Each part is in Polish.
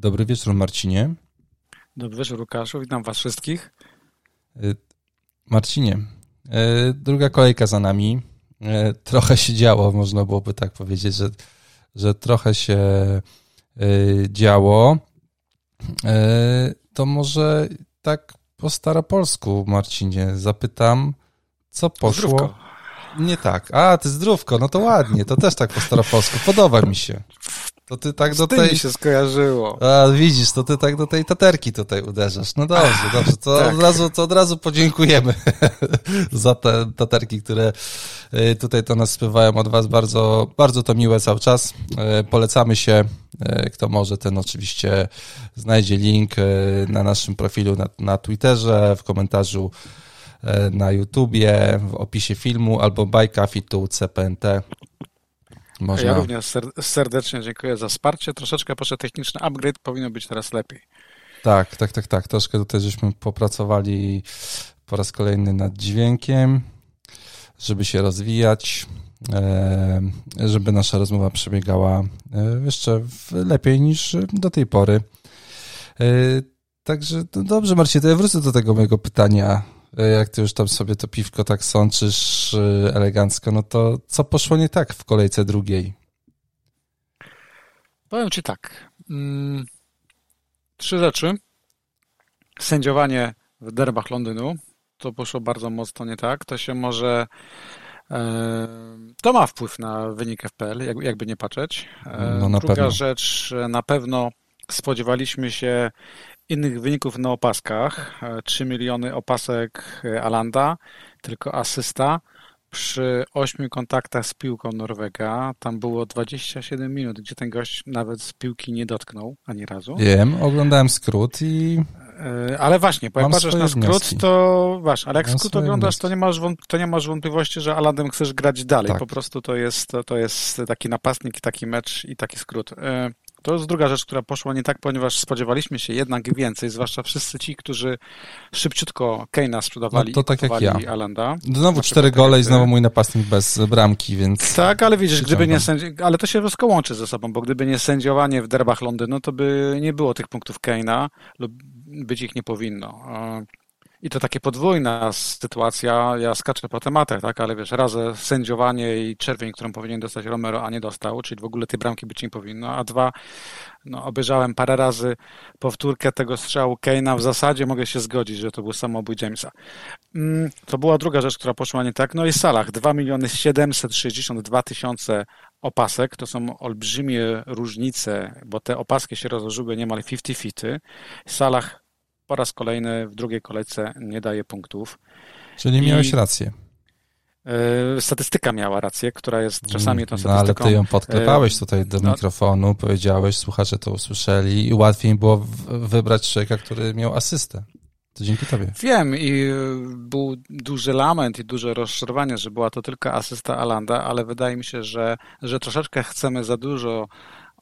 Dobry wieczór, Marcinie. Dobry wieczór, Łukaszu. Witam Was wszystkich. Y, Marcinie, y, druga kolejka za nami. Y, trochę się działo, można byłoby tak powiedzieć, że, że trochę się działo. To może tak po staropolsku, Marcinie, zapytam, co poszło? Zdrówko. Nie tak. A, ty zdrówko, no to ładnie, to też tak po staropolsku. Podoba mi się. To ty tak do tej... się skojarzyło. A, widzisz, to ty tak do tej taterki tutaj uderzasz. No dobrze, dobrze, to, tak. od, razu, to od razu podziękujemy za te taterki, które y, tutaj to nas spływają od was. Bardzo, bardzo to miłe cały czas. Y, polecamy się. Y, kto może, ten oczywiście znajdzie link na naszym profilu na, na Twitterze, w komentarzu na YouTubie, w opisie filmu albo Coffee to CPNT. Można... Ja również serdecznie dziękuję za wsparcie. Troszeczkę proszę techniczny upgrade, powinno być teraz lepiej. Tak, tak, tak, tak. Troszkę tutaj żeśmy popracowali po raz kolejny nad dźwiękiem, żeby się rozwijać, e, żeby nasza rozmowa przebiegała e, jeszcze lepiej niż do tej pory. E, także dobrze, Marcie, to ja wrócę do tego mojego pytania jak ty już tam sobie to piwko tak sączysz e, elegancko, no to co poszło nie tak w kolejce drugiej? Powiem ci tak. Mm, trzy rzeczy. Sędziowanie w derbach Londynu. To poszło bardzo mocno nie tak. To się może. E, to ma wpływ na wynik FPL, jakby nie patrzeć. No, Druga pewno. rzecz, na pewno spodziewaliśmy się innych wyników na opaskach. 3 miliony opasek e, Alanda, tylko asysta. Przy 8 kontaktach z piłką Norwega tam było 27 minut, gdzie ten gość nawet z piłki nie dotknął ani razu. Wiem, oglądałem skrót i. E, ale właśnie, bo jak patrzysz na skrót, wnioski. to wasz, ale jak Mam skrót oglądasz, to nie, masz to nie masz wątpliwości, że Alandem chcesz grać dalej. Tak. Po prostu to jest, to jest taki napastnik, taki mecz i taki skrót. E, to jest druga rzecz, która poszła nie tak, ponieważ spodziewaliśmy się jednak więcej, zwłaszcza wszyscy ci, którzy szybciutko Keina sprzedawali no to tak jak ja. Alanda. Znowu cztery gole i znowu mój napastnik bez bramki, więc... Tak, ale widzisz, gdyby nie sędzi... ale to się wszystko łączy ze sobą, bo gdyby nie sędziowanie w derbach Londynu, to by nie było tych punktów Keina lub być ich nie powinno. I to takie podwójna sytuacja, ja skaczę po tematach, tak, ale wiesz, raz sędziowanie i czerwień, którą powinien dostać Romero, a nie dostał, czyli w ogóle tej bramki być nie powinno, a dwa, no, obejrzałem parę razy powtórkę tego strzału Keina, w zasadzie mogę się zgodzić, że to był samobój Jamesa. Mm, to była druga rzecz, która poszła nie tak, no i Salah, 2 miliony 762 tysiące opasek, to są olbrzymie różnice, bo te opaski się rozłożyły niemal 50-50. Salah po raz kolejny w drugiej kolejce nie daje punktów. Czyli I... miałeś rację. E, statystyka miała rację, która jest czasami tą statystyką... No ale ty ją podklepałeś e, tutaj do no, mikrofonu, powiedziałeś, słuchacze to usłyszeli i łatwiej było wybrać człowieka, który miał asystę. To dzięki tobie. Wiem i e, był duży lament i duże rozczarowanie, że była to tylko asysta Alanda, ale wydaje mi się, że, że troszeczkę chcemy za dużo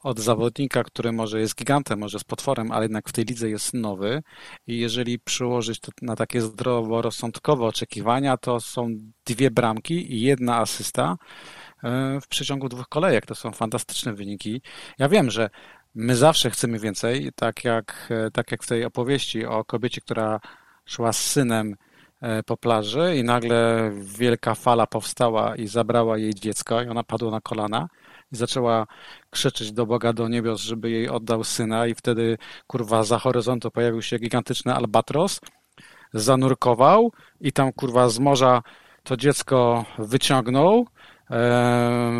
od zawodnika, który może jest gigantem, może z potworem, ale jednak w tej lidze jest nowy. I jeżeli przyłożyć to na takie zdroworozsądkowe oczekiwania, to są dwie bramki i jedna asysta e, w przeciągu dwóch kolejek. To są fantastyczne wyniki. Ja wiem, że my zawsze chcemy więcej, tak jak, e, tak jak w tej opowieści o kobiecie, która szła z synem e, po plaży i nagle wielka fala powstała i zabrała jej dziecko i ona padła na kolana zaczęła krzyczeć do Boga do niebios, żeby jej oddał syna i wtedy kurwa za horyzontu pojawił się gigantyczny albatros, zanurkował i tam kurwa z morza to dziecko wyciągnął,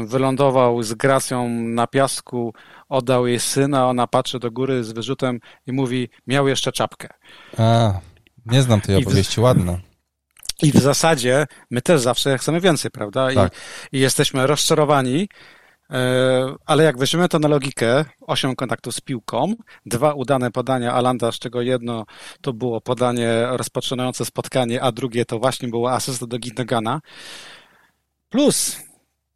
wylądował z gracją na piasku, oddał jej syna, ona patrzy do góry z wyrzutem i mówi, miał jeszcze czapkę. A, nie znam tej opowieści, ładna. I w zasadzie my też zawsze chcemy więcej, prawda? Tak. I, I, jesteśmy rozczarowani, ale jak weźmiemy to na logikę, 8 kontaktów z piłką, dwa udane podania Alanda, z czego jedno to było podanie rozpoczynające spotkanie, a drugie to właśnie było asysta do Gindogana, plus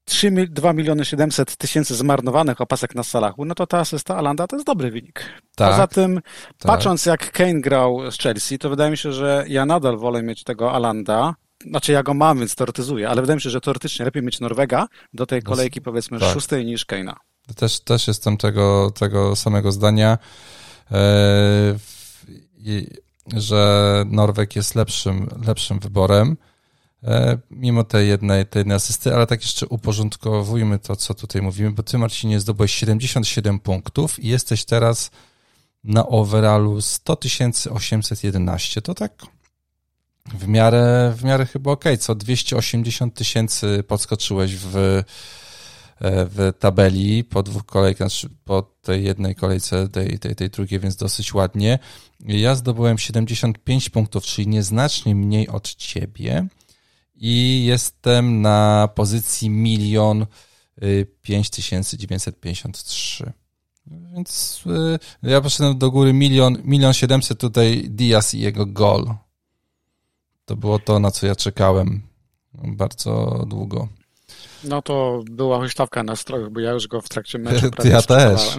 3, 2 miliony 700 tysięcy zmarnowanych opasek na Salachu, no to ta asysta Alanda to jest dobry wynik. Tak, Poza tym, tak. patrząc jak Kane grał z Chelsea, to wydaje mi się, że ja nadal wolę mieć tego Alanda, znaczy ja go mam, więc teoretyzuję, ale wydaje mi się, że teoretycznie lepiej mieć Norwega do tej kolejki powiedzmy tak. szóstej niż Keina. Też, też jestem tego, tego samego zdania. że Norweg jest lepszym, lepszym wyborem, mimo tej jednej, tej jednej asysty, ale tak jeszcze uporządkowujmy to, co tutaj mówimy, bo ty, Marcinie, zdobyłeś 77 punktów i jesteś teraz na overallu 100 811. To tak w miarę, w miarę chyba ok, co 280 tysięcy podskoczyłeś w, e, w tabeli po dwóch kolejkach, znaczy po tej jednej kolejce, tej, tej, tej drugiej, więc dosyć ładnie. Ja zdobyłem 75 punktów, czyli nieznacznie mniej od ciebie i jestem na pozycji milion 5953. Y, więc y, ja poszedłem do góry milion, milion siedemset tutaj Diaz i jego gol. To było to, na co ja czekałem bardzo długo. No to była huśtawka nastrojów, bo ja już go w trakcie meczu Ja też.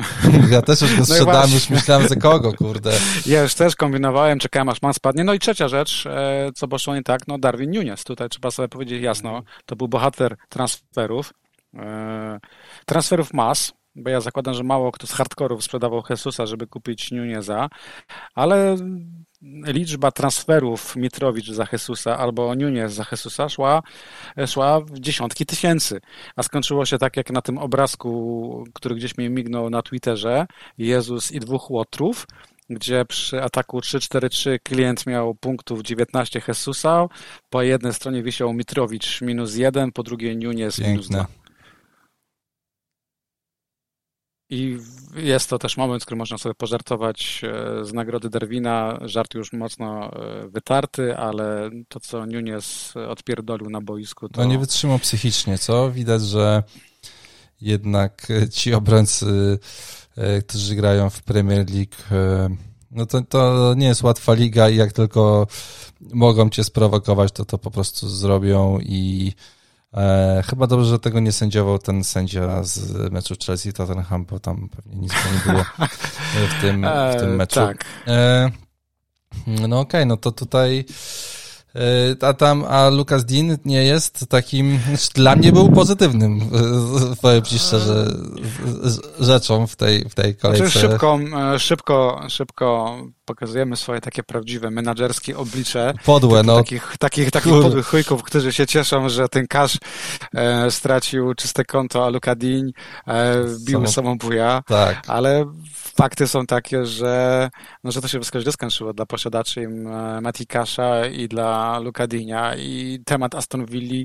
Ja też już go no sprzedałem, no już myślałem za kogo, kurde. Ja już też kombinowałem, czekałem aż man spadnie. No i trzecia rzecz, e, co poszło nie tak, no Darwin Nunes. Tutaj trzeba sobie powiedzieć jasno, to był bohater transferów. E, transferów mas, bo ja zakładam, że mało kto z hardkorów sprzedawał Jesusa, żeby kupić Nuneza, ale liczba transferów Mitrowicz za Jesusa albo Nunez za Jesusa szła, szła w dziesiątki tysięcy. A skończyło się tak jak na tym obrazku, który gdzieś mi mignął na Twitterze, Jezus i dwóch łotrów, gdzie przy ataku 3-4-3 klient miał punktów 19 Jesusa, po jednej stronie wisiał Mitrowicz minus 1, po drugiej Nunez minus 2. I jest to też moment, w którym można sobie pożartować e, z nagrody Darwina. Żart już mocno e, wytarty, ale to, co Nunes odpierdolił na boisku, to... No nie wytrzymał psychicznie, co? Widać, że jednak ci obrońcy, e, którzy grają w Premier League, no to, to nie jest łatwa liga i jak tylko mogą cię sprowokować, to to po prostu zrobią i E, chyba dobrze, że tego nie sędziował ten sędzia z meczu Chelsea-Tottenham, bo tam pewnie nic nie było w tym, w tym e, meczu. tak. E, no okej, okay, no to tutaj a tam, a Lucas Dean nie jest takim, znaczy dla mnie był pozytywnym, powiem ci szczerze, rzeczą w tej, w tej kolejce. Znaczy szybko, szybko, szybko pokazujemy swoje takie prawdziwe menadżerskie oblicze. Podłe, no. Takich, takich, takich podłych chujków, którzy się cieszą, że ten Cash e, stracił czyste konto, a Luka Dean e, wbił Samo... Tak. Ale fakty są takie, że, no, że to się wszystko źle skończyło dla posiadaczy e, Mati Kasha i dla Luka Dinia i temat Aston Villa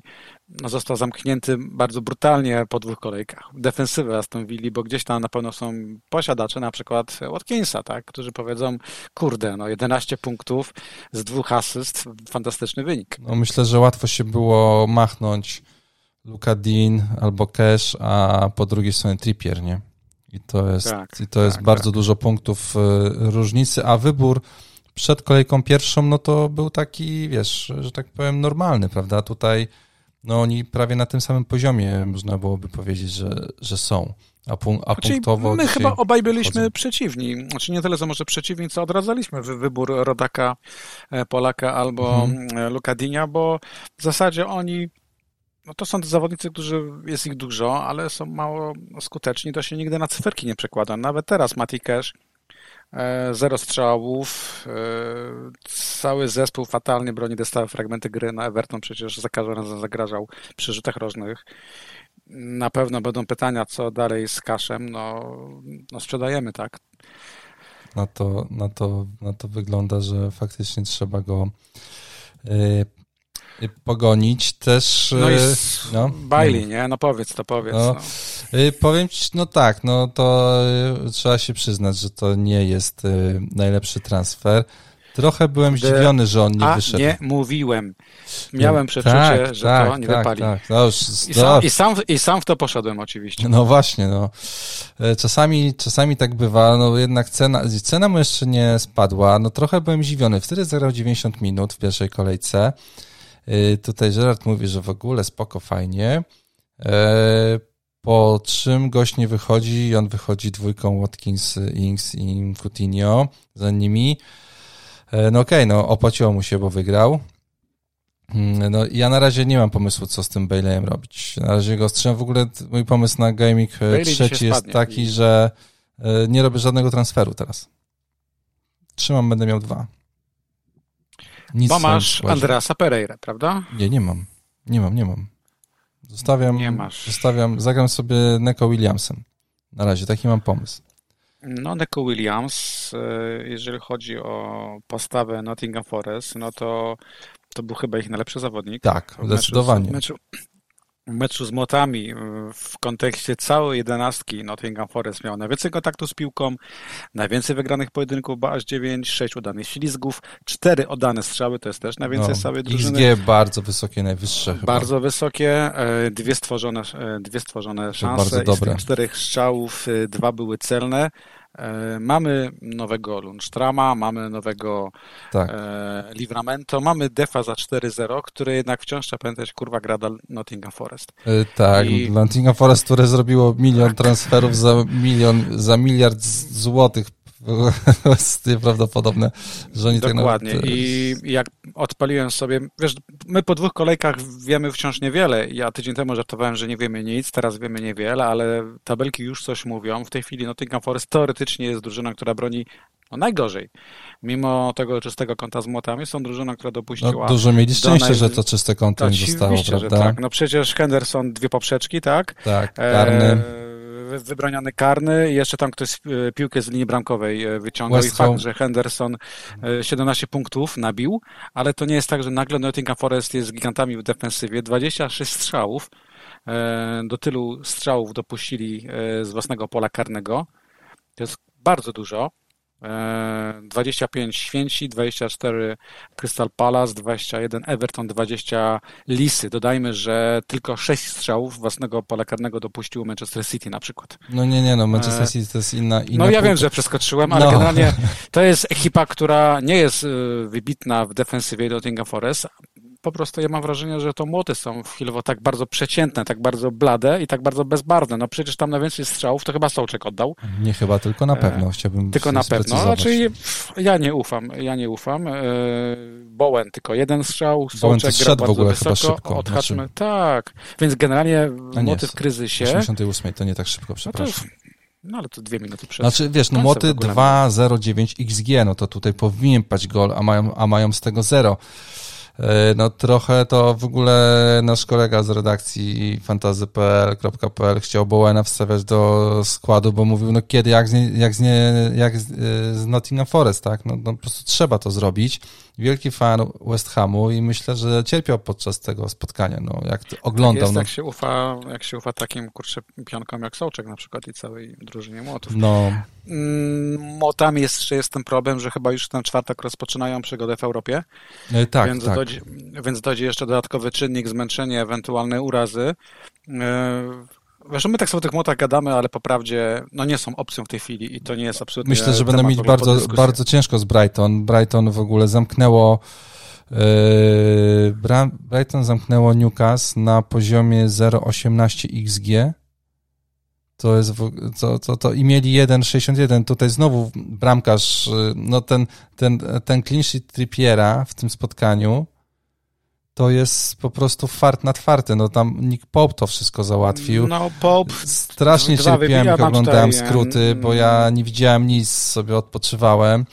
no, został zamknięty bardzo brutalnie po dwóch kolejkach. Defensywy Aston Villa, bo gdzieś tam na pewno są posiadacze, na przykład Watkinsa, tak, którzy powiedzą, kurde, no 11 punktów z dwóch asyst, fantastyczny wynik. No, myślę, że łatwo się było machnąć Luka Dean albo Cash, a po drugiej stronie Trippier, nie? I to jest, tak, i to jest tak, bardzo tak. dużo punktów y, różnicy, a wybór przed kolejką pierwszą, no to był taki, wiesz, że tak powiem, normalny, prawda? Tutaj no oni prawie na tym samym poziomie, można byłoby powiedzieć, że, że są. A, pun a znaczy, punktowo. My chyba obaj byliśmy chodzą. przeciwni. Znaczy nie tyle, co może przeciwni, co odradzaliśmy wybór Rodaka, e, Polaka albo mhm. E, Lukadinia, bo w zasadzie oni no to są zawodnicy, którzy jest ich dużo, ale są mało skuteczni, to się nigdy na cyferki nie przekłada. Nawet teraz Mati Cash zero strzałów, e, cały zespół fatalnie broni dostały fragmenty gry na Everton, przecież za każdym razem zagrażał przy rzutach rożnych. Na pewno będą pytania, co dalej z Kaszem, no, no sprzedajemy, tak? Na to, na, to, na to wygląda, że faktycznie trzeba go e, pogonić też. No i e, no, Bailey, nie? No powiedz to, powiedz. No, no. E, powiem ci, no tak, no to e, trzeba się przyznać, że to nie jest najlepszy transfer. Trochę byłem zdziwiony, że on nie A wyszedł. nie mówiłem. Miałem przeczucie, tak, że tak, to nie tak, wypali. Tak. No już, I, sam, i, sam, I sam w to poszedłem oczywiście. No właśnie, no. Czasami, czasami tak bywa, no jednak cena, cena mu jeszcze nie spadła. No trochę byłem zdziwiony. Wtedy zagrał 90 minut w pierwszej kolejce. Y, tutaj Gerard mówi, że w ogóle spoko, fajnie. E, po czym gość nie wychodzi i on wychodzi dwójką Watkins, Ings i Coutinho za nimi. E, no okej, okay, no opłaciło mu się, bo wygrał. Mm, no ja na razie nie mam pomysłu, co z tym Baileyem robić. Na razie go ostrzymam. W ogóle mój pomysł na gaming e, Bailey trzeci jest taki, że nie robię żadnego transferu teraz. trzymam, będę miał dwa. Nic Bo masz Andreasa Pereira, prawda? Nie, nie mam. Nie mam, nie mam. Zostawiam, nie masz. zostawiam, zagram sobie Neko Williamsem. Na razie, taki mam pomysł. No, Neko Williams, e, jeżeli chodzi o postawę Nottingham Forest, no to to był chyba ich najlepszy zawodnik. Tak, zdecydowanie. Meczu, w meczu z Młotami w kontekście całej jedenastki Nottingham Forest miał najwięcej kontaktu z piłką, najwięcej wygranych pojedynków, bo aż 9, 6 udanych ślizgów, 4 oddane strzały, to jest też najwięcej no, całej drużyny. XG bardzo wysokie, najwyższe chyba. Bardzo wysokie, e, dwie stworzone, e, dwie stworzone szanse bardzo dobre. z czterech strzałów e, dwa były celne. E, mamy nowego Lundstrama, mamy nowego tak. e, Livramento, mamy Defa za 4-0, który jednak wciąż trzeba pamiętać, kurwa, gra Nottingham Forest. E, tak, I... Nottingham Forest, które zrobiło milion transferów za milion, za miliard złotych jest nieprawdopodobne, że oni Dokładnie. Tak nawet... I jak odpaliłem sobie, wiesz, my po dwóch kolejkach wiemy wciąż niewiele. Ja tydzień temu żartowałem, że nie wiemy nic, teraz wiemy niewiele, ale tabelki już coś mówią. W tej chwili Nottingham Forest teoretycznie jest drużyną, która broni no najgorzej. Mimo tego czystego konta z młotami są drużyną, która dopuściła... No, dużo mieli szczęście, naj... że to czyste konto nie zostało, prawda? tak. No przecież Henderson dwie poprzeczki, tak? Tak, karny. E wybroniony karny. I jeszcze tam ktoś e, piłkę z linii bramkowej e, wyciągał West i fakt, że Henderson 17 e, punktów nabił, ale to nie jest tak, że nagle Nottingham Forest jest gigantami w defensywie, 26 strzałów, do tylu strzałów dopuścili z własnego pola karnego, to jest bardzo dużo, 25 Święci, 24 Crystal Palace, 21 Everton, 20 Lisy. Dodajmy, że tylko 6 strzałów własnego pola karnego dopuścił Manchester City na przykład. No nie, nie, no Manchester e, City to jest inna... inna no ja wiem, że przeskoczyłem, ale no. generalnie to jest ekipa, która nie jest y, wybitna w defensywie Nottingham Forest, po prostu ja mam wrażenie, że to młoty są chwilowo tak bardzo przeciętne, tak bardzo blade i tak bardzo bezbarwne. No przecież tam najwięcej strzałów to chyba Sołczek oddał. Nie chyba, tylko na pewno. E, Chciałbym Tylko na pewno. Znaczy ja nie ufam, ja nie ufam. E, Bowen tylko jeden strzał, Sołczek gra bardzo w ogóle wysoko. Chyba szybko. Odhaczmy. Znaczy... Tak, więc generalnie moty w kryzysie. 88 to nie tak szybko, przepraszam. No. No ale to dwie minuty przed. Znaczy, wiesz, no moty 2,09 XG, no to tutaj powinien paść gol, a mają, a mają z tego 0. E, no trochę to w ogóle nasz kolega z redakcji fantazy.pl.pl chciał Bowena wstawiać do składu, bo mówił, no kiedy, jak z, nie, jak z, nie, jak z, z Nottingham Forest, tak? No, no po prostu trzeba to zrobić wielki fan West Hamu i myślę, że cierpiał podczas tego spotkania, no, jak oglądał. Tak jest, no. jak, się ufa, jak się ufa takim, kurczę, pionkom jak Sołczek na przykład i całej drużynie Młotów. No. Mm, Młotami jest, jeszcze jest ten problem, że chyba już ten czwartek rozpoczynają przygodę w Europie. E, tak, więc tak. Dojdzie, więc dojdzie jeszcze dodatkowy czynnik, zmęczenie, ewentualne urazy. Wiesz, my tak sobie o tych młotach gadamy, ale po prawdzie no nie są opcją w tej chwili i to nie jest absolutnie Myślę, że będą mieć bardzo, bardzo ciężko z Brighton. Brighton w ogóle zamknęło yy, Brighton zamknęło Newcastle na poziomie 0,18 XG. To jest, to, to, to i mieli 1,61. Tutaj znowu bramkarz, yy, no ten, ten, ten clean sheet Trippiera w tym spotkaniu, to jest po prostu fart na twarty. No tam Nick Pope to wszystko załatwił. No Pope... Strasznie cierpiałem, jak oglądałem tutaj, skróty, bo ja nie widziałem nic, sobie odpoczywałem.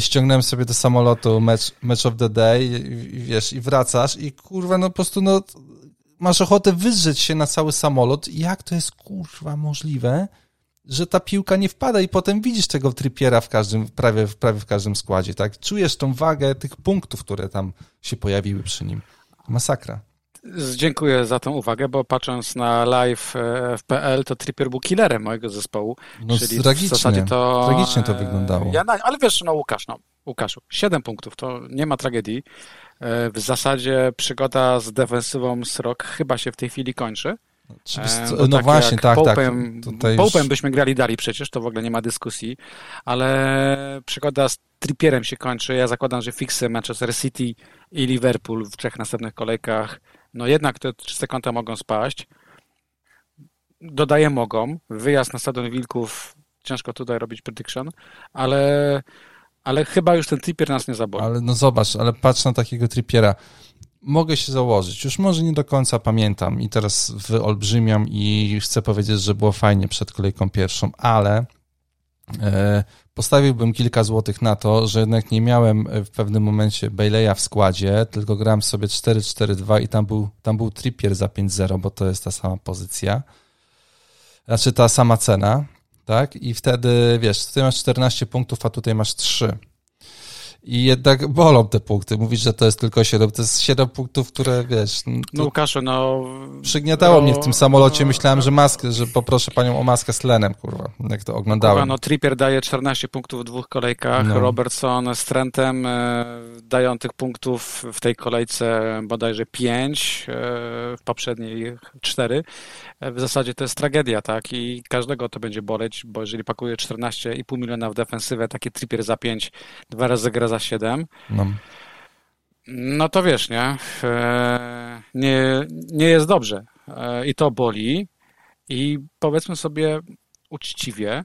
Ściągnąłem sobie do samolotu match, match of the day i, wiesz, i wracasz i kurwa, no po prostu no masz ochotę wyżrzeć się na cały samolot. Jak to jest kurwa możliwe, że ta piłka nie wpada i potem widzisz tego trypiera w każdym, prawie, prawie w każdym składzie, tak? Czujesz tą wagę tych punktów, które tam się pojawiły przy nim. Masakra. Dziękuję za tę uwagę, bo patrząc na live e, w PL, to Trippier był killerem mojego zespołu. No czyli tragicznie, w zasadzie to, tragicznie to wyglądało. Ja, ale wiesz, no Łukasz, no Łukaszu, 7 punktów, to nie ma tragedii. E, w zasadzie przygoda z defensywą Srok chyba się w tej chwili kończy. E, no tak właśnie, tak, Popem, tak. Tutaj Popem już... byśmy grali dalej przecież, to w ogóle nie ma dyskusji, ale przygoda z Trippierem się kończy. Ja zakładam, że fiksy Manchester City i Liverpool w trzech następnych kolejkach, no jednak te czyste konta mogą spaść. Dodaję mogą. Wyjazd na Stadion Wilków, ciężko tutaj robić prediction, ale, ale chyba już ten Trippier nas nie zaboli. Ale no zobacz, ale patrz na takiego Trippiera mogę się założyć. Już może nie do końca pamiętam i teraz wyolbrzymiam i chcę powiedzieć, że było fajnie przed kolejką pierwszą, ale E, postawiłbym kilka złotych na to, że jednak nie miałem w pewnym momencie Bayleya w składzie, tylko grałem sobie 4-4-2 i tam był, tam był Trippier za 5-0, bo to jest ta sama pozycja. Znaczy ta sama cena, tak? I wtedy, wiesz, tutaj masz 14 punktów, a tutaj masz 3 i jednak bolą te punkty. Mówisz, że to jest tylko 7. To jest 7 punktów, które wiesz. No Łukaszu, no. Przygniatało no, mnie w tym samolocie. Myślałem, że maskę, że poproszę panią o maskę z tlenem, kurwa, jak to oglądałem. Kurwa, no Trippier daje 14 punktów w dwóch kolejkach. No. Robertson z Trentem e, dają tych punktów w tej kolejce bodajże 5, e, w poprzedniej 4. E, w zasadzie to jest tragedia, tak? I każdego to będzie boleć, bo jeżeli pakuje 14,5 miliona w defensywę, taki Trippier za 5, dwa razy gra za za 7. No. no to wiesz, nie? E, nie? Nie jest dobrze. E, I to boli. I powiedzmy sobie uczciwie,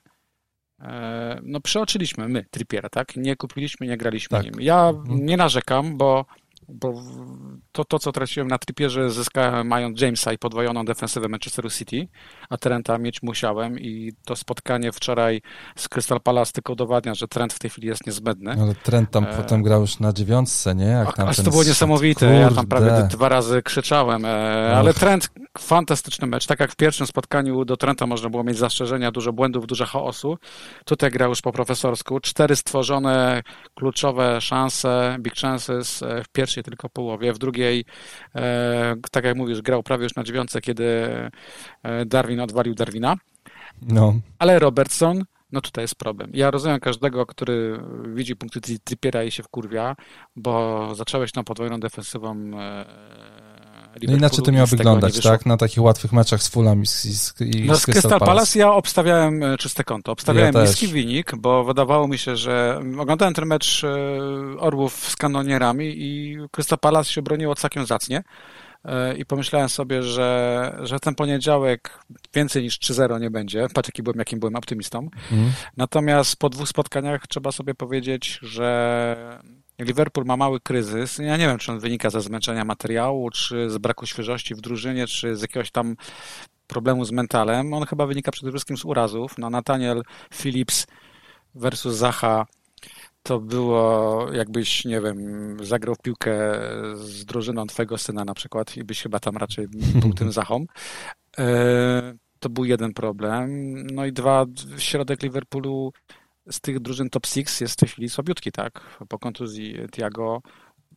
e, no przeoczyliśmy my Trippiera, tak? Nie kupiliśmy, nie graliśmy tak. nim. Ja mhm. nie narzekam, bo bo to, to, co traciłem na Trippierze, zyskałem mając Jamesa i podwojoną defensywę Manchesteru City, a Trenta mieć musiałem i to spotkanie wczoraj z Crystal Palace tylko udowadnia, że Trent w tej chwili jest niezbędny. Ale Trent tam e... potem grał już na dziewiątce, nie? Jak tam a, to było niesamowite, Kurde. ja tam prawie dwa razy krzyczałem, e... ale Trent, fantastyczny mecz, tak jak w pierwszym spotkaniu do Trenta można było mieć zastrzeżenia, dużo błędów, dużo chaosu, tutaj grał już po profesorsku, cztery stworzone kluczowe szanse, big chances e, w pierwszej tylko połowie, w drugiej, e, tak jak mówisz, grał prawie już na dziewiątce, kiedy e, Darwin odwalił Darwina. No. Ale Robertson, no tutaj jest problem. Ja rozumiem każdego, który widzi punkty Trippiera i się wkurwia, bo zacząłeś na podwójną defensywą e, no inaczej to miało wyglądać, tak? Na takich łatwych meczach z Fulham i z, z, i no, z Crystal Palace. Palace ja obstawiałem e, czyste konto. Obstawiałem ja niski wynik, bo wydawało mi się, że oglądałem ten mecz e, Orłów z kanonierami i Crystal Palace się broniło całkiem zacnie e, i pomyślałem sobie, że, że ten poniedziałek więcej niż 3-0 nie będzie. Patrz, jaki byłem, jakim byłem optymistą. Mm. Natomiast po dwóch spotkaniach trzeba sobie powiedzieć, że Liverpool ma mały kryzys. Ja nie wiem, czy on wynika ze zmęczenia materiału, czy z braku świeżości w drużynie, czy z jakiegoś tam problemu z mentalem. On chyba wynika przede wszystkim z urazów. No, Nathaniel Phillips versus Zaha to było jakbyś, nie wiem, zagrał w piłkę z drużyną twojego syna na przykład i byś chyba tam raczej był tym Zachą. E, to był jeden problem. No i dwa, środek Liverpoolu z tych drużyn top 6 jest w tej chwili słabiutki, tak? Po kontuzji Tiago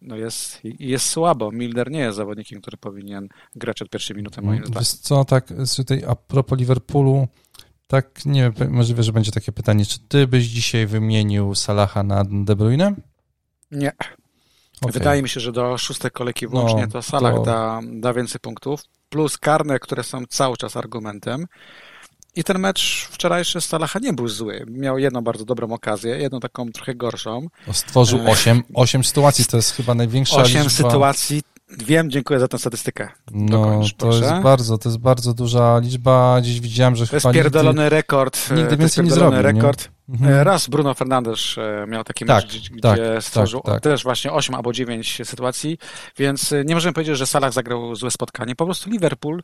no jest, jest słabo. Milder nie jest zawodnikiem, który powinien grać od pierwszej minuty, moim zdaniem. Wiesz co, tak, tutaj a propos Liverpoolu, tak, nie wiem, możliwe, że będzie takie pytanie, czy ty byś dzisiaj wymienił Salaha na De Bruyne? Nie. Okay. Wydaje mi się, że do szóstej kolejki włącznie no, to Salah to... Da, da więcej punktów, plus karne, które są cały czas argumentem. I ten mecz wczorajszy Salaha nie był zły. Miał jedną bardzo dobrą okazję, jedną taką trochę gorszą. Stworzył e, osiem, osiem sytuacji, to jest chyba największa Osiem liczba... sytuacji, Wiem, dziękuję za tę statystykę. No, to jest bardzo, to jest bardzo duża liczba. Dziś widziałem, że to chyba... jest pierdolony nigdy, rekord. Nigdy więcej nie zrobił, rekord. Nie? Mhm. E, raz Bruno Fernandes e, miał taki tak, mecz, gdzie tak, stworzył tak, tak. też właśnie 8 albo 9 sytuacji, więc e, nie możemy powiedzieć, że Salah zagrał złe spotkanie. Po prostu Liverpool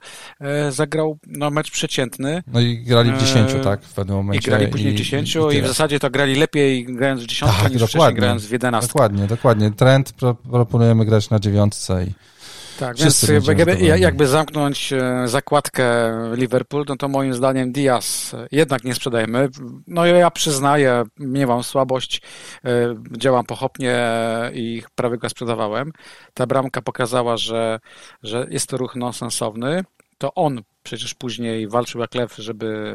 zagrał no, mecz przeciętny. No i grali w 10, tak, w pewnym momencie. I grali później w 10 i, i, i, w zasadzie to grali lepiej grając w 10 tak, niż dokładnie, grając w 11. Dokładnie, dokładnie. Trend proponujemy grać na dziewiątce i tak, Wszyscy więc jakby, jakby zamknąć e, zakładkę Liverpool, no to moim zdaniem Diaz jednak nie sprzedajemy. No ja przyznaję, miewam słabość, e, działam pochopnie i prawie go sprzedawałem. Ta bramka pokazała, że, że jest to ruch nonsensowny. To on przecież później walczył jak lew, żeby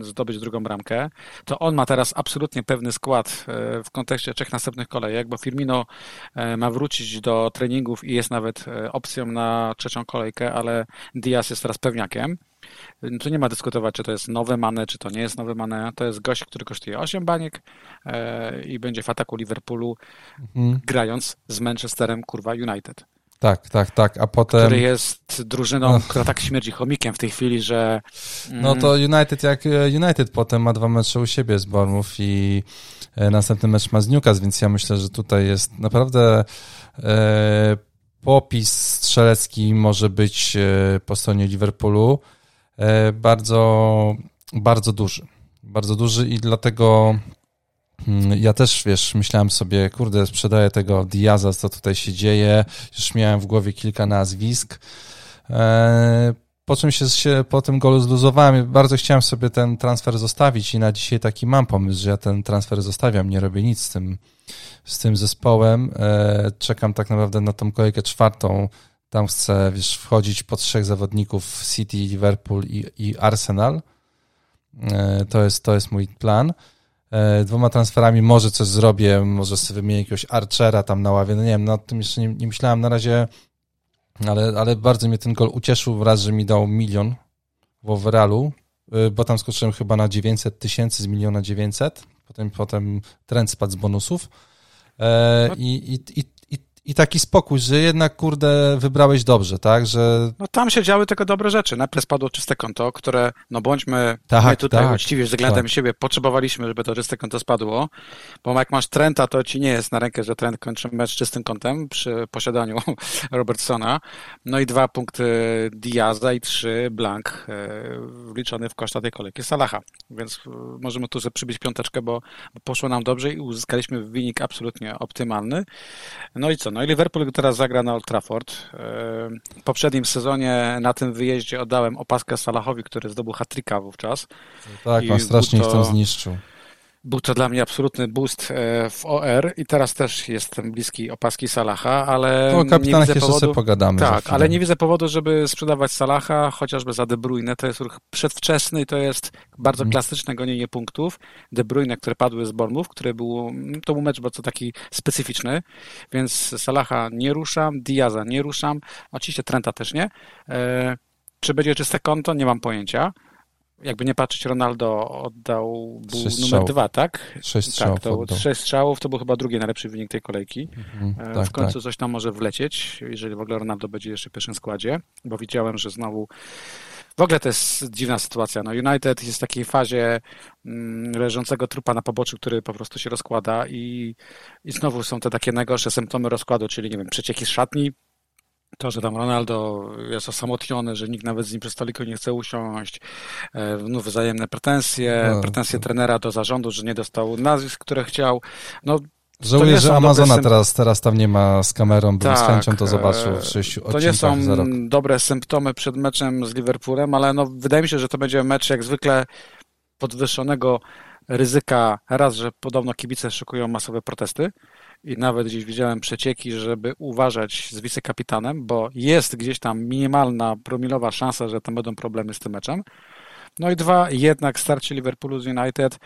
e, zdobyć drugą bramkę, to on ma teraz absolutnie pewny skład e, w kontekście trzech następnych kolejek, bo Firmino e, ma wrócić do treningów i jest nawet opcją na trzecią kolejkę, ale Diaz jest teraz pewniakiem. Tu nie ma dyskutować, czy to jest nowy Mane, czy to nie jest nowy Mane. To jest gość, który kosztuje 8 baniek i będzie w ataku Liverpoolu mhm. grając z Manchesterem, kurwa, United. Tak, tak, tak, a potem... Który jest drużyną, no. która tak śmierdzi chomikiem w tej chwili, że... Mm... No to United, jak e, United potem ma dwa mecze u siebie z Bournemouth i e, następny mecz ma z Newcastle, więc ja myślę, że tutaj jest naprawdę e, popis strzelecki może być e, po stronie Liverpoolu e, bardzo, bardzo duży Bardzo duży i dlatego mm, ja też, wiesz, myślałem sobie, kurde, sprzedaję tego Diaza, co tutaj się dzieje. Już miałem w głowie kilka nazwisk. E, po czym się, się po tym golu zluzowałem. Bardzo chciałem sobie ten transfer zostawić i na dzisiaj taki mam pomysł, że ja ten transfer zostawiam, nie robię nic z tym, z tym zespołem. E, czekam tak naprawdę na tą kolejkę czwartą. Tam chcę, wiesz, wchodzić po trzech zawodników City, Liverpool i, i Arsenal. E, to jest, to jest mój plan. Dwoma transferami może coś zrobię, może sobie wymienię jakiegoś Archera tam na ławie, no nie wiem, nad tym jeszcze nie, nie myślałem. Na razie ale, ale bardzo mnie ten gol ucieszył raz, że mi dał milion w overallu, y, bo tam skoczyłem chyba na 900 tysięcy z miliona 900, potem, potem trend spadł z bonusów e, no. i, i, i, i taki spokój, że jednak, kurde, wybrałeś dobrze, tak, że... No tam się działy tylko dobre rzeczy. Najpierw spadło czyste konto, które, no bądźmy tak, my tutaj tak, uczciwi względem tak. siebie, potrzebowaliśmy, żeby to czyste konto spadło, bo jak masz Trenta, to ci nie jest na rękę, że Trent kończy mecz czystym kątem przy posiadaniu Robertsona. No i dwa punkty Diaza i trzy Blank e, wliczony w koszta tej kolejki Salaha. Więc e, możemy tu sobie przybić piąteczkę, bo poszło nam dobrze i uzyskaliśmy wynik absolutnie optymalny. No i co? No i Liverpool teraz zagra na Old Trafford. W poprzednim sezonie na tym wyjeździe oddałem opaskę Salahowi, który zdobył hat wówczas. Tak, on strasznie ich tam zniszczył. Był to dla mnie absolutny boost e, w OR i teraz też jestem bliski opaski Salaha, ale o kapitanach jeszcze powodu... sobie pogadamy. Tak, ale nie widzę powodu, żeby sprzedawać Salaha, chociażby za De Bruyne. To jest ruch przedwczesny i to jest bardzo hmm. klasyczne gonienie punktów. De Bruyne, które padły z Bormów, który był, to był mecz bardzo taki specyficzny, więc Salaha nie ruszam, Diaza nie ruszam, oczywiście Trenta też nie. E, czy będzie czyste konto? Nie mam pojęcia jakby nie patrzeć, Ronaldo oddał był numer dwa, tak? Sześć strzałów. Tak, to sześć strzałów to był chyba drugi najlepszy wynik tej kolejki. Mhm, e, tak, w końcu tak. coś tam może wlecieć, jeżeli w ogóle Ronaldo będzie jeszcze w pierwszym składzie, bo widziałem, że znowu w ogóle to jest dziwna sytuacja. No United jest w takiej fazie mm, leżącego trupa na poboczu, który po prostu się rozkłada i, i znowu są te takie najgorsze symptomy rozkładu, czyli nie wiem, przecieki z szatni, to, że tam Ronaldo jest osamotniony, że nikt nawet z nim przy stoliku nie chce usiąść, e, no, wzajemne pretensje, no, pretensje to... trenera do zarządu, że nie dostał nazwisk, które chciał. No, Żałuję, że Amazona teraz, teraz tam nie ma z kamerą, bym tak, z chęcią to zobaczył w sześciu To nie są dobre symptomy przed meczem z Liverpoolem, ale no, wydaje mi się, że to będzie mecz jak zwykle podwyższonego ryzyka. Raz, że podobno kibice szykują masowe protesty, i nawet gdzieś widziałem przecieki, żeby uważać z wicekapitanem, bo jest gdzieś tam minimalna, promilowa szansa, że tam będą problemy z tym meczem. No i dwa, jednak starcie Liverpoolu z United,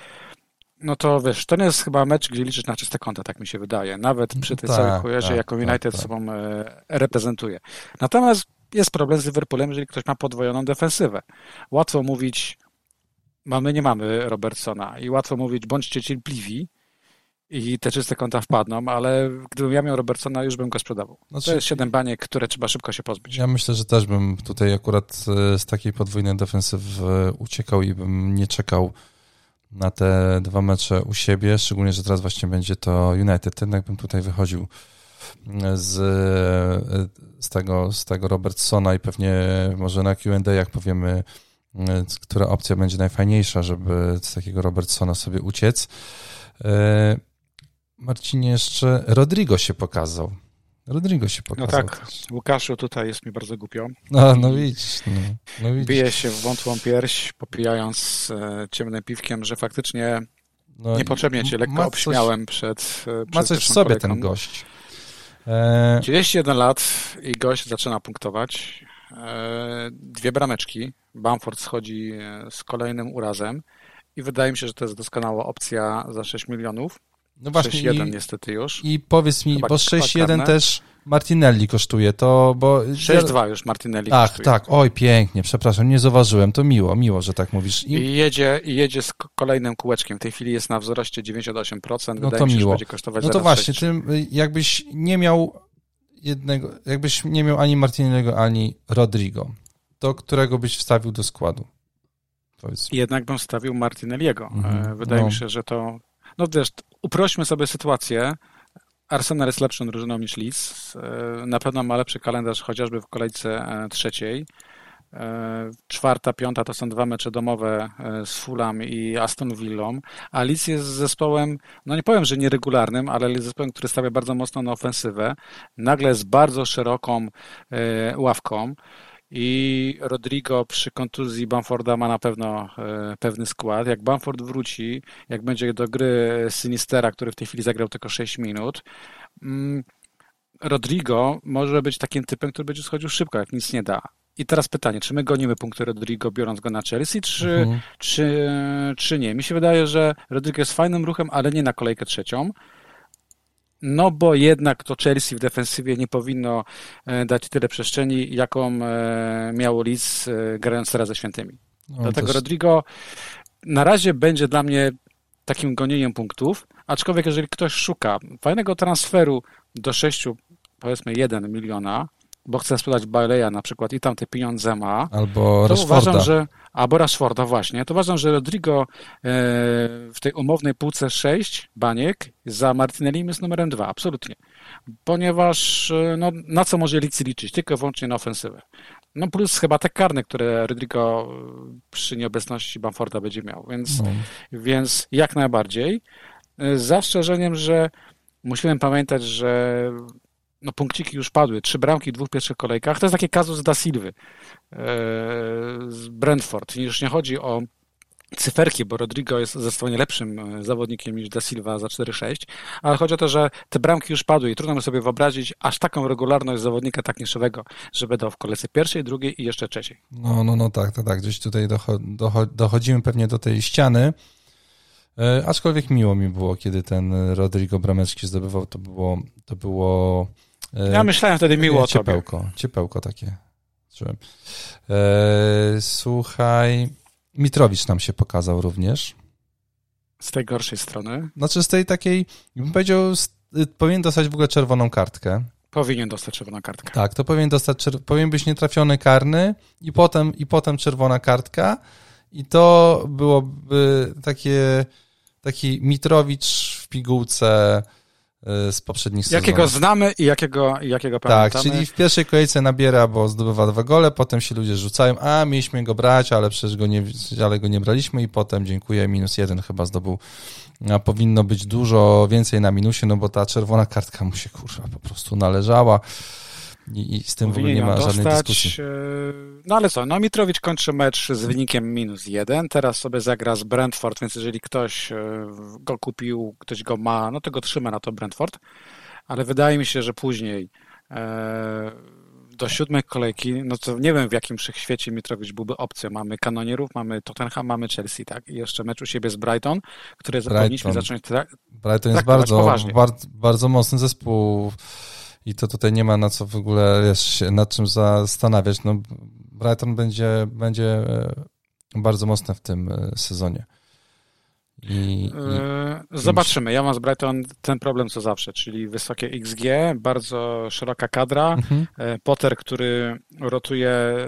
no to wiesz, to nie jest chyba mecz, gdzie liczysz na czyste konta, tak mi się wydaje. Nawet przy tej tak, całej chujerze, tak, jaką tak, United tak, sobą e, reprezentuje. Natomiast jest problem z Liverpoolem, jeżeli ktoś ma podwojoną defensywę. Łatwo mówić, mamy, nie mamy Robertsona i łatwo mówić, bądźcie cierpliwi, i te czyste konta wpadną, ale gdybym ja miał Robertsona, już bym go sprzedawał. Znaczy, to jest siedem baniek, które trzeba szybko się pozbyć. Ja myślę, że też bym tutaj akurat e, z takiej podwójnej defensywy uciekał i bym nie czekał na te dwa mecze u siebie, szczególnie, że teraz właśnie będzie to United. Jednak bym tutaj wychodził z, e, z, tego, z tego Robertsona i pewnie może na Q&A jak powiemy, e, która opcja będzie najfajniejsza, żeby z takiego Robertsona sobie uciec. Marcinie, jeszcze Rodrigo się pokazał. Rodrigo się no pokazał. No tak. Łukaszu, tutaj jest mi bardzo głupio. No, no widzisz. No, no widzisz. Bije się w wątłą pierś, popijając e, ciemnym piwkiem, że faktycznie no, niepotrzebnie cię lekko obśmiałem przed, e, przed Ma coś w sobie kolejką. ten gość. E... 31 lat i gość zaczyna punktować. E, dwie brameczki. Bamford schodzi e, z kolejnym urazem i wydaje mi się, że to jest doskonała opcja za 6 milionów. No właśnie. 6-1 niestety już. I powiedz mi, chyba, bo 6-1 też Martinelli kosztuje, to bo... 6-2 już Martinelli tak, kosztuje. Tak, oj pięknie, przepraszam, nie zauważyłem, to miło, miło, że tak mówisz. I, I jedzie, i jedzie z kolejnym kółeczkiem, w tej chwili jest na wzroście 98%, no to mi się, miło. będzie kosztować No to właśnie, tym, jakbyś nie miał jednego, jakbyś nie miał ani Martinelliego, ani Rodrigo, to którego byś wstawił do składu? Powiedz. Jednak bym wstawił Martinelliego. Mhm. Wydaje no. mi się, że to no wiesz, uprośmy sobie sytuację. Arsenal jest lepszą drużyną niż Leeds. E, na pewno ma lepszy kalendarz chociażby w kolejce e, trzeciej. E, czwarta, piąta to są dwa mecze domowe z Fulham i Aston Villą, a Leeds jest zespołem, no nie powiem, że nieregularnym, ale jest zespołem, który stawia bardzo mocno na ofensywę, nagle z bardzo szeroką ławką i Rodrigo przy kontuzji Bamforda ma na pewno pewny skład. Jak Bamford wróci, jak będzie do gry Sinistera, który w tej chwili zagrał tylko 6 minut, mm, Rodrigo może być takim typem, który będzie schodził szybko, jak nic nie da. I teraz pytanie, czy my gonimy punkty Rodrigo, biorąc go na Chelsea, czy, mhm. czy, czy nie? Mi się wydaje, że Rodrigo jest fajnym ruchem, ale nie na kolejkę trzecią. No bo jednak to Chelsea w defensywie nie powinno e, dać tyle przestrzeni, jaką e, miało Leeds e, grając teraz ze świętymi. No, Dlatego też... Rodrigo na razie będzie dla mnie takim gonieniem punktów, aczkolwiek jeżeli ktoś szuka fajnego transferu do 6, powiedzmy 1 miliona, bo chce sprzedać Baleya na przykład i tam te pieniądze ma, albo to uważam, że albo Rashforda właśnie, to uważam, że Rodrigo e, w tej umownej półce 6 baniek za Martinelli jest numerem 2, absolutnie. Ponieważ e, no, na co może Licy liczyć? Tylko wyłącznie na ofensywę. No plus chyba te karne, które Rodrigo e, przy nieobecności Bamforda będzie miał, więc, no. więc jak najbardziej. Z zastrzeżeniem, że musimy pamiętać, że no punkciki już padły, trzy bramki w dwóch pierwszych kolejkach. To jest taki kazus da Silwy e, z Brentford. Już nie chodzi o cyferki, bo Rodrigo jest zdecydowanie lepszym e, zawodnikiem niż Da Silva za 4-6, ale chodzi o to, że te bramki już padły i trudno mi sobie wyobrazić aż taką regularność zawodnika tak niższego, żeby dał w kolejce pierwszej, drugiej i jeszcze trzeciej. No, no, no tak, tak, tak. Gdzieś tutaj dochodzimy pewnie do tej ściany. E, aczkolwiek miło mi było, kiedy ten Rodrigo Bramecki zdobywał, to było, to było ja myślałem wtedy miło o ciepełko, tobie. Ciepełko takie. E, słuchaj, Mitrowicz nam się pokazał również. Z tej gorszej strony? Znaczy z tej takiej, bym powiedział, y, powinien dostać w ogóle czerwoną kartkę. Powinien dostać czerwoną kartkę. Tak, to powinien dostać, powinien być nietrafiony karny i potem, i potem czerwona kartka i to byłoby takie, taki Mitrowicz w pigułce z poprzednich sezonów. Jakiego znamy i jakiego, jakiego tak, pamiętamy. Tak, czyli w pierwszej kolejce nabiera, bo zdobywa dwa gole, potem się ludzie rzucają, a mieliśmy go brać, ale przecież go nie, ale go nie braliśmy i potem dziękuję, minus jeden chyba zdobył. A powinno być dużo więcej na minusie, no bo ta czerwona kartka mu się kurwa po prostu należała. I, I, z tym w ogóle nie ma dostać, żadnej dyskusji. E, no ale co, no Mitrowicz kończy mecz z wynikiem minus jeden, teraz sobie zagra z Brentford, więc jeżeli ktoś e, go kupił, ktoś go ma, no to go trzyma na to Brentford, ale wydaje mi się, że później e, do siódmej kolejki, no to nie wiem w jakim wszechświecie Mitrowicz byłby opcją. Mamy Kanonierów, mamy Tottenham, mamy Chelsea, tak? I jeszcze mecz u siebie z Brighton, który Brighton. powinniśmy zacząć tra- Brighton jest bardzo, bardzo, bardzo mocny zespół i to tutaj nie ma na co w ogóle wiesz, nad czym zastanawiać. No, Brighton będzie, będzie e, bardzo mocne w tym e, sezonie. I, i, e, Zobaczymy. Ja mam z Brighton ten problem co zawsze, czyli wysokie XG, bardzo szeroka kadra, mhm. Potter, który rotuje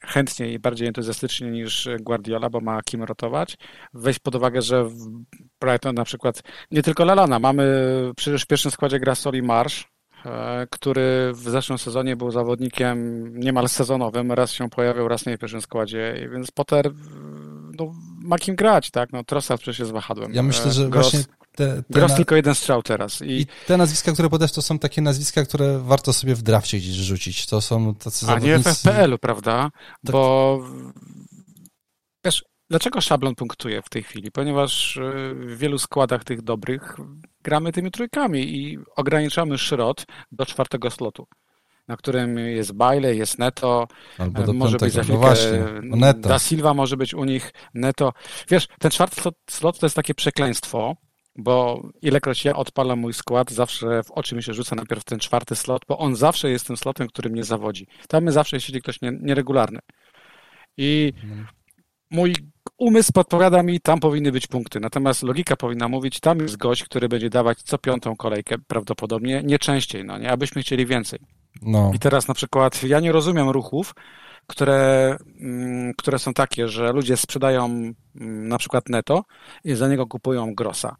chętniej i bardziej entuzjastycznie niż Guardiola, bo ma kim rotować. Weź pod uwagę, że w Brighton na przykład nie tylko Lalana, mamy przecież w pierwszym składzie gra Soli Marsz, który w zeszłym sezonie był zawodnikiem niemal sezonowym, raz się pojawił, raz nie w pierwszym składzie, więc Potter no, ma kim grać, tak? No, Trossard przecież jest wahadłem. Ja myślę, że Gross, właśnie te, te na... tylko jeden strzał teraz. I... I... te nazwiska, które podasz, to są takie nazwiska, które warto sobie w drafcie gdzieś rzucić. To są tacy A zawodnicy... nie w FPL-u, prawda? Tak. Bo wiesz, Dlaczego szablon punktuje w tej chwili? Ponieważ e, w wielu składach tych dobrych gramy tymi trójkami i ograniczamy szrot do czwartego slotu, na którym jest Baile, jest Neto, Albo do może być za no chwilkę no właśnie, Neto. Da Silva może być u nich Neto. Wiesz, ten czwarty slot, slot to jest takie przekleństwo, bo ilekroć ja odpalam mój skład, zawsze w oczy mi się rzuca najpierw ten czwarty slot, bo on zawsze jest tym slotem, który mnie zawodzi. Tam zawsze siedzi ktoś nieregularny. I mhm. Mój umysł podpowiada mi, tam powinny być punkty. Natomiast logika powinna mówić, tam jest gość, który będzie dawać co piątą kolejkę prawdopodobnie, nie częściej, no nie, abyśmy chcieli więcej. No. I teraz na przykład ja nie rozumiem ruchów, które, mm, które są takie, że ludzie sprzedają mm, na przykład netto i za niego kupują grossa.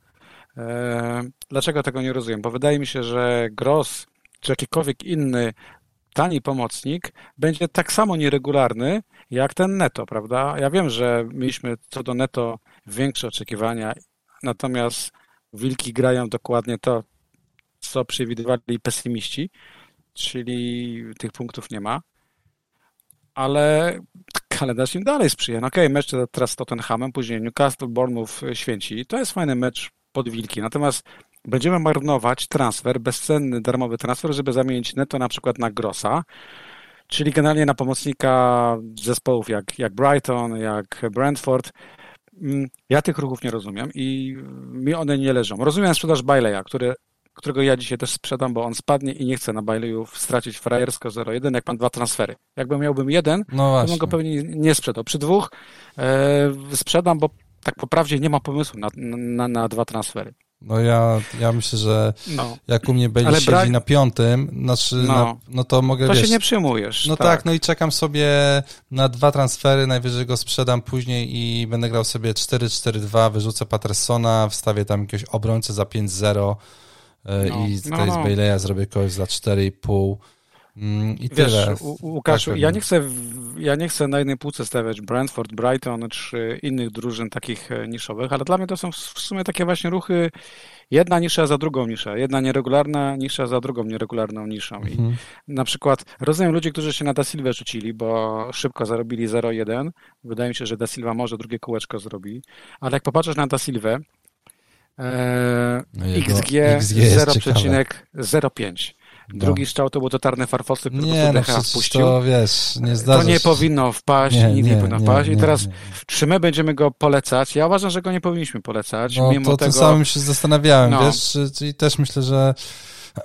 E, dlaczego tego nie rozumiem? Bo wydaje mi się, że gross czy jakikolwiek inny tani pomocnik będzie tak samo nieregularny jak ten neto, prawda? Ja wiem, że mieliśmy co do neto większe oczekiwania, natomiast wilki grają dokładnie to, co przewidywali pesymiści, czyli tych punktów nie ma. Ale kalendarz im dalej sprzyja. No okej, okay, mecz teraz z Tottenhamem, później Newcastle, Bournemouth, Święci. To jest fajny mecz pod wilki. Natomiast będziemy marnować transfer, bezcenny, darmowy transfer, żeby zamienić Neto na przykład na Grossa, czyli generalnie na pomocnika zespołów jak, jak Brighton, jak Brentford. Mm, ja tych ruchów nie rozumiem i mi one nie leżą. Rozumiem sprzedaż Baileya, który, którego ja dzisiaj też sprzedam, bo on spadnie i nie chcę na Baileyu stracić frajersko 0-1, jak mam dwa transfery. Jakbym miałbym jeden, no to bym go pewnie nie sprzedał. Przy dwóch e, sprzedam, bo tak po prawdzie nie ma pomysłu na, na, na dwa transfery. No ja, ja myślę, że no. jak u mnie będzie siedzi brak... na piątym, znaczy, no. Na, no to mogę, To wiesz, się nie przyjmujesz. No tak. tak. no i czekam sobie na dwa transfery, najwyżej go sprzedam później i będę grał sobie 4-4-2, wyrzucę Pattersona, wstawię tam jakiegoś obrońcę za 5-0 e, no. i tutaj no, z Baileya zrobię kogoś za 4,5 Mm, I Wiesz, tyle. Łukaszu, tak, ja, nie chcę, ja nie chcę na jednej półce stawiać Brentford, Brighton czy innych drużyn takich e, niszowych, ale dla mnie to są w sumie takie właśnie ruchy jedna nisza za drugą niszę, jedna nieregularna nisza za drugą nieregularną niszą. Mhm. I na przykład rozumiem ludzi, którzy się na Da Silva rzucili, bo szybko zarobili 0-1. Wydaje mi się, że Da Silva może drugie kółeczko zrobi, ale jak popatrzysz na Da Silva, e, no XG, XG 0,05. No. Drugi strzał to był totalny farfosy, który nie, po prostu no, wpuścił. To, wiesz, nie zdarza to nie powinno wpaść, nie, nie, nie powinno wpaść. I teraz czy my będziemy go polecać? Ja uważam, że go nie powinniśmy polecać. No, mimo to tego... tym samym się zastanawiałem, no. wiesz, i też myślę, że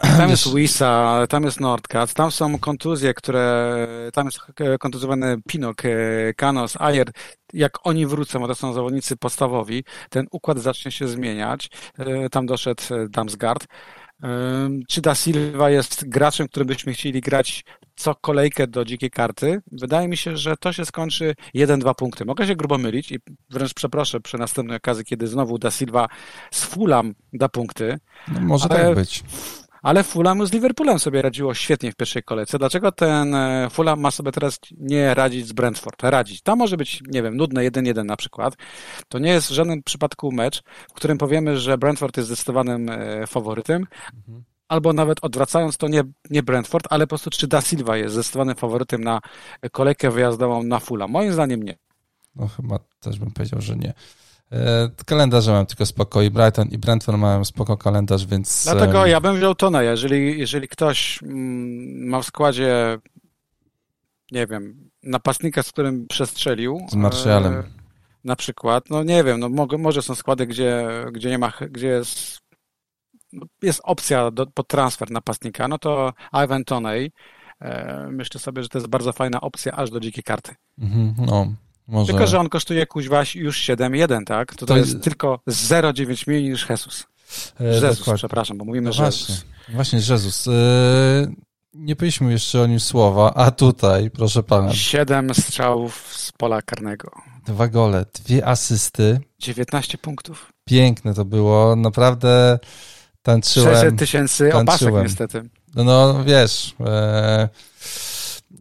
tam jest Wisa, tam jest Nordcat, tam są kontuzje, które, tam jest kontuzjowany Pinok, e, Kanos, Ayer. Jak oni wrócą, bo to są zawodnicy podstawowi, ten układ zacznie się zmieniać. E, tam doszedł Damsgaard. Czy Da Silva jest graczem, którym byśmy chcieli grać co kolejkę do dzikiej karty? Wydaje mi się, że to się skończy 1-2 punkty. Mogę się grubo mylić i wręcz przeproszę przy następnej okazji, kiedy znowu Da Silva z Fulham da punkty. No, może tak być ale Fulham z Liverpoolem sobie radziło świetnie w pierwszej kolejce. Dlaczego ten e, Fulham ma sobie teraz nie radzić z Brentford? Radzić. To może być, nie wiem, nudne 1-1 na przykład. To nie jest w żadnym przypadku mecz, w którym powiemy, że Brentford jest zdecydowanym e, faworytem. Mhm albo nawet odwracając to nie, nie Brentford, ale po prostu czy Da Silva jest zdecydowanym faworytem na kolejkę wyjazdową na Fulham? Moim zdaniem nie. No chyba też bym powiedział, że nie. E, kalendarze mam tylko spoko i Brighton i Brentford mają spoko kalendarz, więc... Dlatego ja bym wziął Tona, jeżeli, jeżeli ktoś mm, ma w składzie nie wiem, napastnika, z którym przestrzelił. Z Martialem. E, na przykład, no nie wiem, no może, może są składy, gdzie, gdzie nie ma, gdzie jest, jest opcja do, pod transfer napastnika, no to Ivan Toney, e, myślę sobie, że to jest bardzo fajna opcja aż do dzikiej karty. Mhm, no, może... Tylko, że on kosztuje kuźwaś już 7,1, tak? To, to, to jest tylko 0,9 mniej niż Jesus. E, Jezus, dokładnie. przepraszam, bo mówimy no Jezus. Właśnie, właśnie Jezus. E, nie powiedzieliśmy jeszcze o nim słowa, a tutaj, proszę pana. Siedem strzałów z pola karnego. Dwa gole, dwie asysty. 19 punktów. Piękne to było, naprawdę tańczyłem. 600 tysięcy opasek niestety. No, no wiesz... E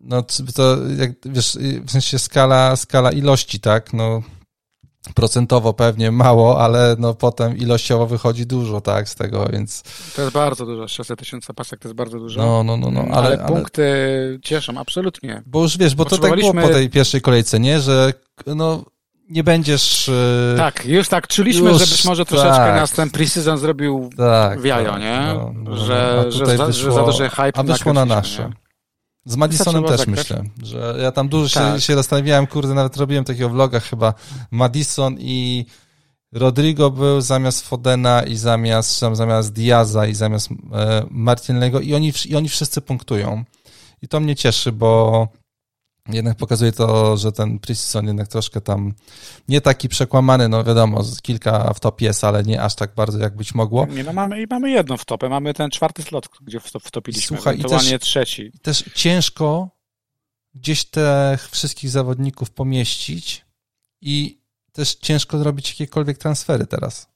no to jak, wiesz, w sensie skala, skala ilości, tak, no procentowo pewnie mało, ale no potem ilościowo wychodzi dużo, tak, z tego, więc... To jest bardzo dużo, 600 tysięcy pasek to jest bardzo dużo. No, no, no, no ale, ale punkty ale... cieszą, absolutnie. Bo już wiesz, bo to tak było po tej pierwszej kolejce, nie, że no nie będziesz... E, tak, już tak czuliśmy, już, że być może troszeczkę tak. nas ten pre-season zrobił tak, w jajo, tak, nie? No, no, że, że, wyszło, za, że za duży hype A wyszło na nasze. Nie? Z Madisonem też zagrać. myślę, że ja tam dużo tak. się, się zastanawiałem, kurde, nawet robiłem takiego vloga chyba, Madison i Rodrigo był zamiast Fodena i zamiast, zamiast Diaza i zamiast e, Martinelego i oni, i oni wszyscy punktują. I to mnie cieszy, bo jednak pokazuje to, że ten Precision jednak troszkę tam nie taki przekłamany, no wiadomo, kilka w top jest, ale nie aż tak bardzo, jak być mogło. Nie, no mamy, mamy jedno w topie, mamy ten czwarty slot, gdzie wtopiliśmy, Słuchaj, i też, trzeci. I też ciężko gdzieś tych wszystkich zawodników pomieścić i też ciężko zrobić jakiekolwiek transfery teraz.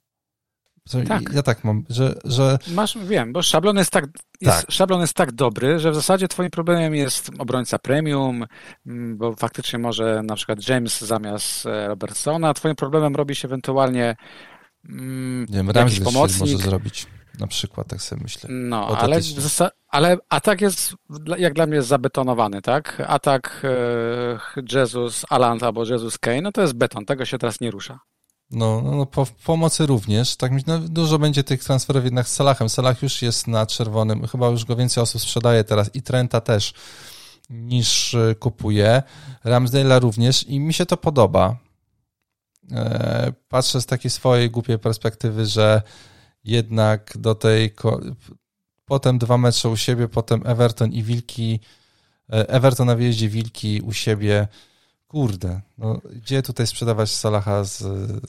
Tak. Ja tak mam, że, że... Masz, wiem, bo szablon jest tak, jest, tak. szablon jest tak dobry, że w zasadzie twoim problemem jest obrońca premium, mm, bo faktycznie może na przykład James zamiast e, Robertsona, twoim problemem robi się ewentualnie mm, Nie wiem, jakiś pomocnik. może zrobić. Na przykład, tak sobie myślę. No, ale, ale atak jest, jak dla mnie, jest zabetonowany, tak? Atak e, Jesus Alant albo Jesus Kane, no to jest beton, tego się teraz nie rusza. No, no, no po, pomocy również. Tak, no, dużo będzie tych transferów jednak z Salahem. Salah już jest na czerwonym, chyba już go więcej osób sprzedaje teraz i Trenta też niż e, kupuje. Ramsdale'a również i mi się to podoba. E, patrzę z takiej swojej głupiej perspektywy, że jednak do tej. Potem dwa mecze u siebie, potem Everton i Wilki. E, Everton na wyjeździe, Wilki u siebie. Kurde, no, gdzie tutaj sprzedawać Salaha z,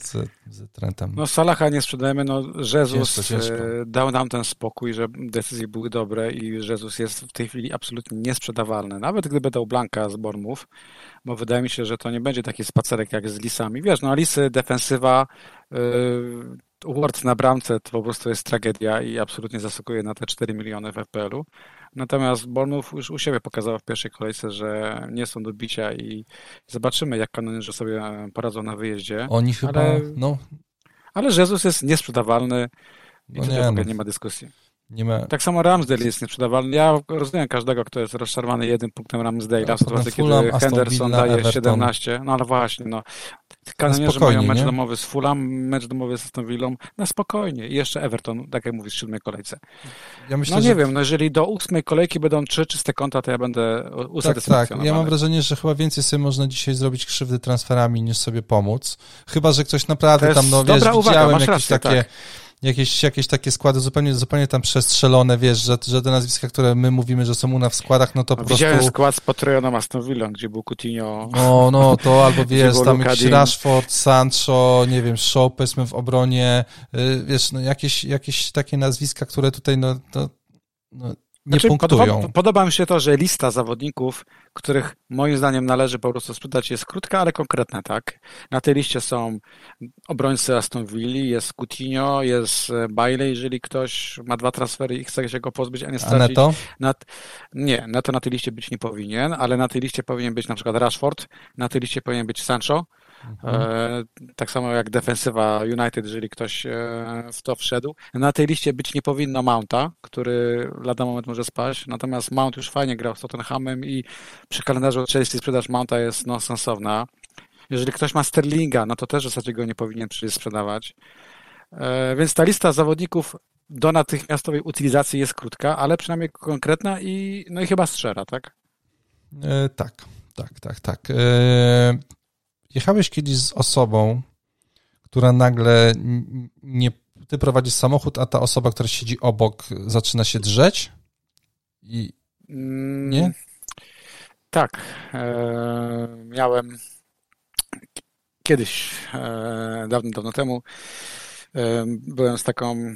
z, z Trentem? No Salaha nie sprzedajemy, no Jezus ciężko, ciężko. E, dał nam ten spokój, że decyzje były dobre i Jezus jest w tej chwili absolutnie niesprzedawalny. Nawet gdyby dał Blanka z Bormów, bo wydaje mi się, że to nie będzie taki spacerek jak z Lisami. Wiesz, no Lisy, defensywa, yy, Ward na bramce to po prostu jest tragedia i absolutnie zasługuje na te 4 miliony w FPL-u. Natomiast Bournemouth już u siebie pokazała w pierwszej kolejce, że nie są do bicia i zobaczymy, jak kanonierzy sobie poradzą na wyjeździe. Oni chyba, ale, no... Ale Jezus jest niesprzedawalny i no tutaj nie, no. nie ma dyskusji. Ma... Tak samo Ramsdale jest nieprzedawalny. Ja rozumiem każdego, kto jest rozczarowany jednym punktem Ramsdale'a w sytuacji, kiedy Henderson daje Everton. 17. No ale właśnie, no. Kanonierze mają mecz nie? domowy z Fulham, mecz domowy z Aston Villą, na spokojnie. I jeszcze Everton, tak jak mówisz, w siódmej kolejce. Ja myślę, no nie że... wiem, no jeżeli do ósmej kolejki będą trzy czyste konta, to ja będę usatysfakcjonowany. Tak, tak. Ja mam wrażenie, że chyba więcej sobie można dzisiaj zrobić krzywdy transferami, niż sobie pomóc. Chyba, że ktoś naprawdę tam, no wiesz, uwaga, widziałem jakieś rację, takie... Tak jakieś, jakieś takie składy zupełnie, zupełnie tam przestrzelone, wiesz, że, że te nazwiska, które my mówimy, że są u nas w składach, no to po Widziałem prostu... skład z Patreonem Aston Villa, gdzie był Coutinho. No, no, to albo wiesz, tam jakiś Rashford, Sancho, nie wiem, Shaw, powiedzmy w obronie, y, wiesz, no jakieś, jakieś takie nazwiska, które tutaj, no, to, no nie znaczy, punktują. Podoba, podoba, mi się to, że lista zawodników, których moim zdaniem należy po prostu sprzedać, jest krótka, ale konkretna, tak? Na tej liście są obrońcy Aston Villa, jest Coutinho, jest e, Bailey, jeżeli ktoś ma dwa transfery i chce się go pozbyć, a nie stracić. A Neto? Na, nie, Neto na tej liście być nie powinien, ale na tej liście powinien być na przykład Rashford, na tej liście powinien być Sancho, Mhm. E, tak samo jak defensywa United, jeżeli ktoś e, w to wszedł. Na tej liście być nie powinno Mounta, który lada moment może spaść, natomiast Mount już fajnie grał z Tottenhamem i przy kalendarzu Chelsea sprzedaż Mounta jest no, sensowna. Jeżeli ktoś ma Sterlinga, no to też w zasadzie go nie powinien sprzedawać. E, więc ta lista zawodników do natychmiastowej utylizacji jest krótka, ale przynajmniej konkretna i, no i chyba strzera, tak? E, tak, tak, tak, tak. E, Jechałeś kiedyś z osobą, która nagle nie. Ty prowadzisz samochód, a ta osoba, która siedzi obok, zaczyna się drzeć? I. Mm, nie? Tak. E, miałem kiedyś, e, dawno, dawno temu, e, byłem z taką.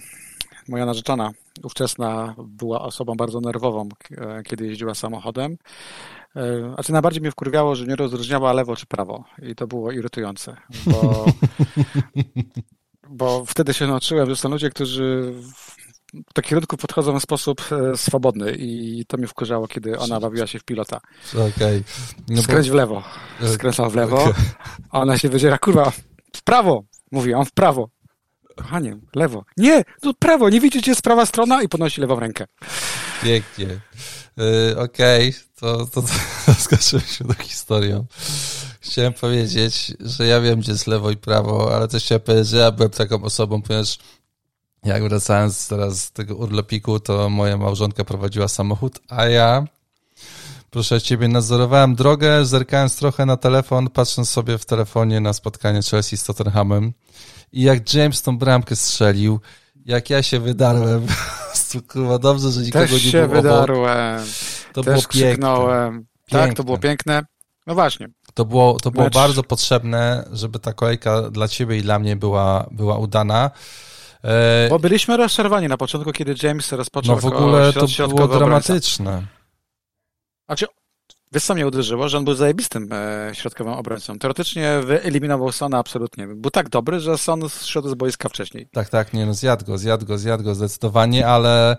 Moja narzeczona ówczesna była osobą bardzo nerwową, e, kiedy jeździła samochodem. E, a co najbardziej mnie wkurwiało, że nie rozróżniała lewo czy prawo. I to było irytujące, bo, bo wtedy się nauczyłem, że są ludzie, którzy do kierunku podchodzą w sposób e, swobodny i to mnie wkurzało, kiedy ona bawiła się w pilota. Okay. No Skręć bo... w lewo. Skręcał w lewo, a ona się wydziera, kurwa, w prawo. Mówi, on w prawo. Kochanie, lewo. Nie, no prawo, nie widzicie, jest prawa strona i podnosi lewą rękę. Pięknie. Yy, Okej, okay. to, to, to się do historią. Chciałem powiedzieć, że ja wiem, gdzie jest lewo i prawo, ale też chciałem powiedzieć, że ja byłem taką osobą, ponieważ jak wracając teraz z tego urlopiku, to moja małżonka prowadziła samochód, a ja proszę ciebie, nadzorowałem drogę, zerkając trochę na telefon, patrząc sobie w telefonie na spotkanie Chelsea z Tottenhamem i jak James tą bramkę strzelił, jak ja się wydarłem, kurwa, dobrze, że nikogo Też nie się było wydarłem. To Też było krzyknąłem. Piękne. Tak, to było piękne. No właśnie. To było, to było bardzo potrzebne, żeby ta kolejka dla ciebie i dla mnie była, była udana. E... Bo byliśmy rozczarowani na początku, kiedy James rozpoczął No w ogóle to było dramatyczne. Znaczy, Wiesz co mnie uderzyło? Że on był zajebistym e, środkowym obrońcą. Teoretycznie wyeliminował Sona absolutnie. Był tak dobry, że Son zszedł z boiska wcześniej. Tak, tak, nie no zjadł go, zjadł go, zjadł go zdecydowanie, ale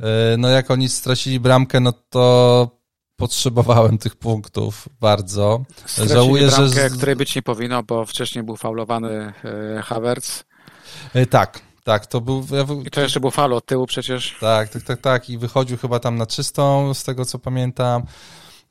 e, no jak oni stracili bramkę, no to potrzebowałem tych punktów bardzo. Stracili Żałuję, bramkę, że... której być nie powinno, bo wcześniej był faulowany e, Havertz. Tak, tak, to był... I to jeszcze był faul od tyłu przecież. Tak, tak, tak, tak i wychodził chyba tam na czystą, z tego co pamiętam.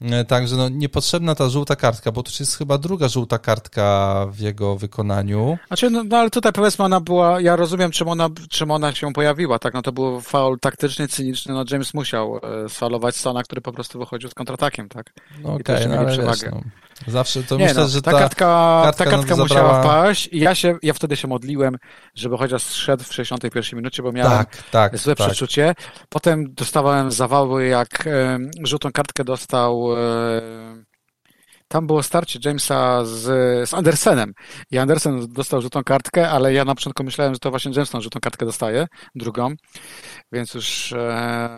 E, także no, niepotrzebna ta żółta kartka, bo to jest chyba druga żółta kartka w jego wykonaniu. Znaczy, no, no ale tutaj powiedzmy ona była, ja rozumiem czym ona, czym ona się pojawiła, tak, no to był faul taktyczny, cyniczny, no James musiał e, sfalować Sona, który po prostu wychodził z kontratakiem, tak. No okej, okay, no, ale wiesz, no, Zawsze to nie, myślę, no, że ta, ta kartka, kartka, ta kartka no, musiała zabrała... wpaść i ja, się, ja wtedy się modliłem, żeby chociaż zszedł w 61 minucie, bo miałem tak, tak, złe tak. przeczucie. Potem dostawałem zawały, jak e, żółtą kartkę dostał e, tam było starcie Jamesa z, z Andersenem i Andersen dostał żółtą kartkę, ale ja na początku myślałem, że to właśnie Jameson żółtą kartkę dostaje, drugą, więc już e,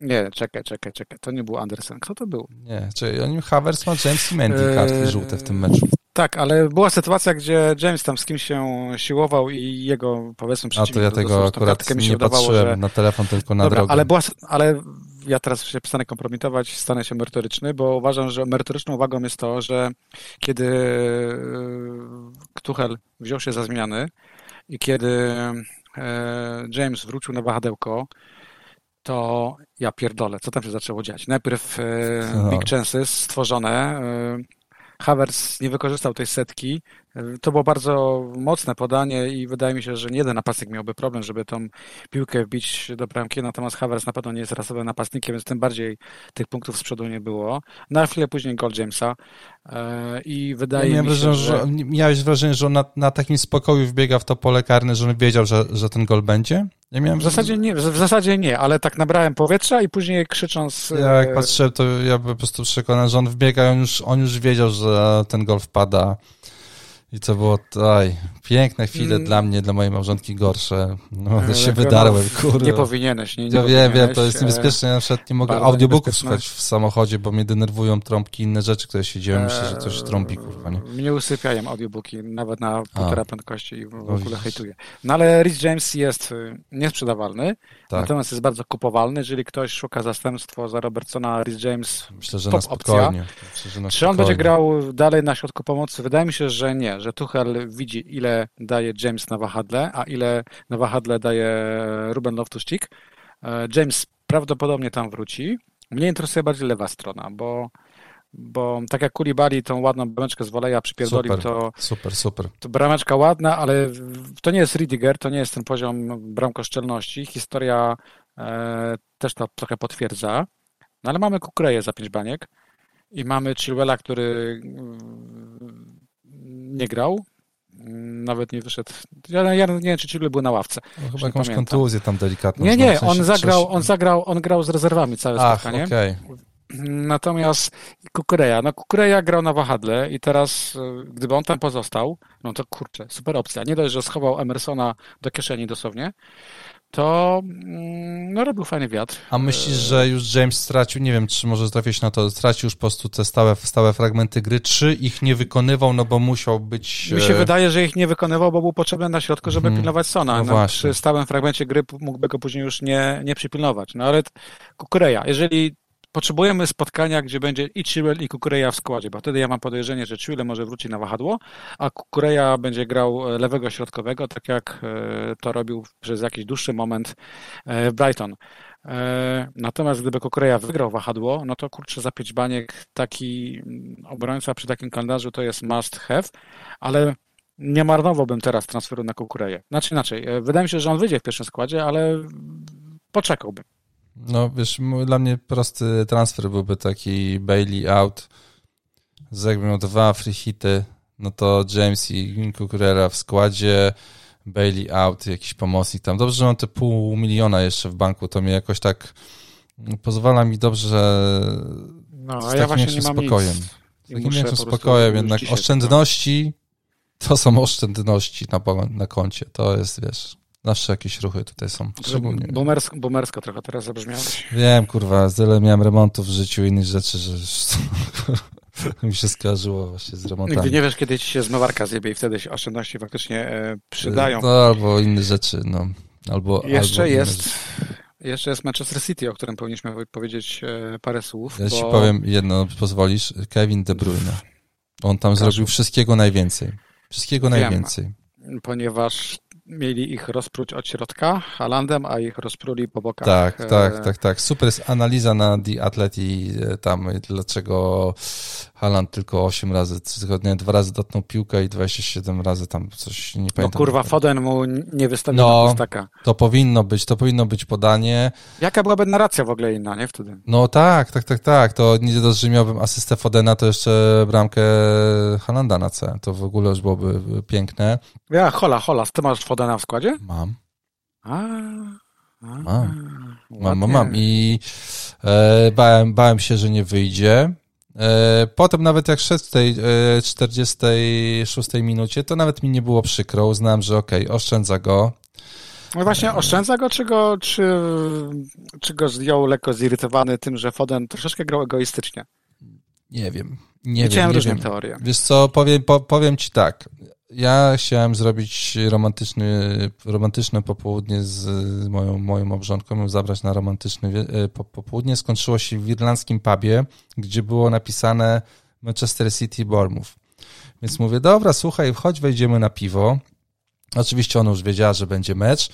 nie, czekaj, czekaj, czekaj. To nie był Andersen. Kto to był? Nie, czyli oni Havers ma James i Mendy kartki eee, żółte w tym meczu. Tak, ale była sytuacja, gdzie James tam z kimś się siłował i jego, powiedzmy, przeciwnik... A to ja tego akurat mi się nie patrzyłem że... na telefon, tylko na Dobra, drogę. Ale, była, ale ja teraz się przestanę kompromitować, stanę się merytoryczny, bo uważam, że merytoryczną uwagą jest to, że kiedy Tuchel wziął się za zmiany i kiedy e, James wrócił na wahadełko, to ja pierdolę, co tam się zaczęło dziać. Najpierw e. Big Chances stworzone, e, Havertz nie wykorzystał tej setki. E, to było bardzo mocne podanie i wydaje mi się, że nie jeden napastnik miałby problem, żeby tą piłkę wbić do bramki, natomiast Havertz na pewno nie jest rasowym napastnikiem, więc tym bardziej tych punktów z przodu nie było. Na chwilę później gol Jamesa i wydaje ja mi się, wrażenie, że... Miałeś wrażenie, że on na, na takim spokoju wbiega w to pole karne, że on wiedział, że, że ten gol będzie? Ja miałem... w, zasadzie nie, w zasadzie nie, ale tak nabrałem powietrza i później krzycząc... Ja jak e, patrzyłem, to ja po prostu przekonany, że on wbiega, on już, on już wiedział, że ten gol wpada. I to było, aj, piękne chwile mm. dla mnie, dla mojej małżonki gorsze. No, to się wydarłem, kurde. Nie powinieneś, nie, nie Ja wiem, wiem, to jest niebezpieczne, ja na przykład nie mogę audiobooków słuchać w samochodzie, bo mnie denerwują trąbki, inne rzeczy, które się dzieją, myślę, że coś trąbi, kurwa, nie? Mnie usypiają audiobooki, nawet na półtora prędkości i w ogóle hejtuję. No ale Rich James jest y, niesprzedawalny, tak. natomiast jest bardzo kupowalny, jeżeli ktoś szuka zastępstwo za Robertsona, Rich James, myślę, że top na spokojnie. Myślę, że na Czy on będzie grał dalej na środku pomocy? Wydaje mi się, że nie, że Tuchel widzi, ile daje James na wahadle, a ile na wahadle daje Ruben Loftus-Cheek. E, James prawdopodobnie tam wróci. Mnie interesuje bardziej lewa strona, bo bo tak jak Kulibali tą ładną brameczkę z woleja przypierdolił, super, to super, super. To brameczka ładna, ale to nie jest Ridiger, to nie jest ten poziom bramkoszczelności. Historia e, też to trochę potwierdza. No ale mamy Kukreję za pięć baniek i mamy Chilwella, który nie grał, nawet nie wyszedł. Ja, ja nie wiem, czy Chilwell był na ławce. No, chyba jakąś kontuzję tam delikatną. Nie, nie, on zagrał, on zagrał, on grał z rezerwami całe Ach, spotkanie. Okay. Natomiast Kukureja, no Kukureja grał na wahadle i teraz e, gdyby on tam pozostał, no to kurczę, super opcja. Nie dość, że schował Emersona do kieszeni dosłownie, to mm, no, robił fajny wiatr. A myślisz, że już James stracił, nie wiem, czy może trafić na to, stracił już po prostu te stałe, stałe fragmenty gry, czy ich nie wykonywał, no bo musiał być... Mi się e, wydaje, że ich nie wykonywał, bo był potrzebny na środku, żeby hmm. pilnować Sona. No, no przy stałym fragmencie gry mógłby go później już nie, nie przypilnować. No ale Kukureja, jeżeli potrzebujemy spotkania, gdzie będzie i Chilwell i Kukureja w składzie, bo wtedy ja mam podejrzenie, że Chilwell może wrócić na wahadło, a Kukureja będzie grał e, lewego środkowego, tak jak e, to robił przez jakiś dłuższy moment e, Brighton. Natomiast gdyby Kukureja wygrał wahadło, no to kurczę za pięć baniek taki mm, obrońca przy takim kalendarzu to jest must have, ale nie marnowałbym teraz transferu na Kukureję. Znaczy inaczej, wydaje mi się, że on wyjdzie w pierwszym składzie, ale poczekałbym. No wiesz, dla mnie prosty transfer byłby taki Bailey out, jakby miał dwa free hity, no to James i Cucurella w składzie, Bailey out, jakiś pomocnik tam. Dobrze, że mam te pół miliona jeszcze w banku, to mnie jakoś tak pozwala mi dobrze no, z a ja właśnie nie mam spokojem. Nic. Z takim większym spokojem, jednak oszczędności to są oszczędności na, na koncie, to jest, wiesz, Zawsze jakieś ruchy tutaj są. Szczególnie. Boomersko trochę teraz zabrzmiałeś. Wiem, kurwa, tyle miałem remontów w życiu i innych rzeczy, że mi się skojarzyło właśnie z remontami. Nigdy nie wiesz, kiedy ci się zmywarka zjebie i wtedy się oszczędności faktycznie e, przydają. No albo inne rzeczy, no. Albo, Jeszcze albo jest... Jeszcze jest Manchester City, o którym powinniśmy powiedzieć e, parę słów. Ja bo... ci powiem jedno, pozwolisz. Kevin De Bruyne. On tam Każdy. zrobił wszystkiego najwięcej. Wszystkiego Wiem, najwięcej. Ponieważ mieli ich rozpróć od środka Halandem, a ich rozpruli po bokach. Tak, e, tak, tak, tak. Super jest analiza na The Atleti e, tam, dlaczego Haland tylko 8 razy, tygodnie dwa razy dotknął piłkę i 27 razy tam coś, nie no pamiętam. No kurwa, Foden mu nie wystawił no, taka. to powinno być, to powinno być podanie. Jaka byłaby narracja w ogóle inna, nie, wtedy? No tak, tak, tak, tak. To nie dość, że miałbym asystę Fodena, to jeszcze bramkę Halanda na C. To w ogóle już byłoby piękne. Ja, hola, hola, ty masz Fodena w składzie? Mam. A, a mam. Mam, mam, mam. I e, bałem, bałem się, że nie wyjdzie. E, potem nawet jak szedł w tej 46 e, minucie, to nawet mi nie było przykro. Uznałem, że okej, okay, oszczędza go. No właśnie, oszczędza go, czy go, czy, czy go zdjął lekko zirytowany tym, że Foden troszeczkę grał egoistycznie? Nie wiem. Nie Widziałem wiem, różne wiem. teorie. Wiesz co, powiem, po, powiem ci tak. Ja chciałem zrobić romantyczny, romantyczne popołudnie z moją, moją małżonką, zabrać na romantyczne e, popołudnie. Skończyło się w irlandzkim pubie, gdzie było napisane Manchester City Bournemouth. Więc mówię, dobra, słuchaj, chodź, wejdziemy na piwo. Oczywiście ona już wiedziała, że będzie mecz.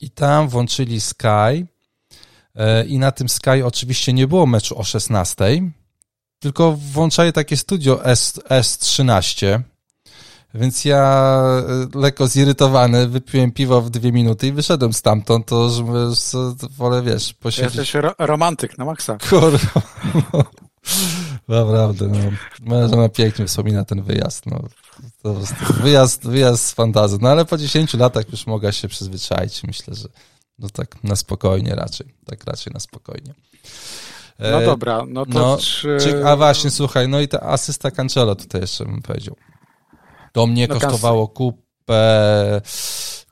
I tam włączyli Sky. E, I na tym Sky oczywiście nie było meczu o 16, tylko włączali takie studio S, S13 więc ja e, lekko zirytowany wypiłem piwo w dwie minuty i wyszedłem stamtąd, to że wolę, wiesz, posiedzieć. Jesteś ro romantyk na maksa. Kurwa. No. Naprawdę, no. Moja żona pięknie wspomina ten wyjazd, no. To wyjazd, wyjazd z fantazją. No ale po 10 latach już mogę się przyzwyczaić. Myślę, że no tak na spokojnie raczej. Tak raczej na spokojnie. No dobra, no to no, czy... A właśnie, słuchaj, no i ta asysta Cancelo tutaj jeszcze bym powiedział. To mnie no, kosztowało kupę,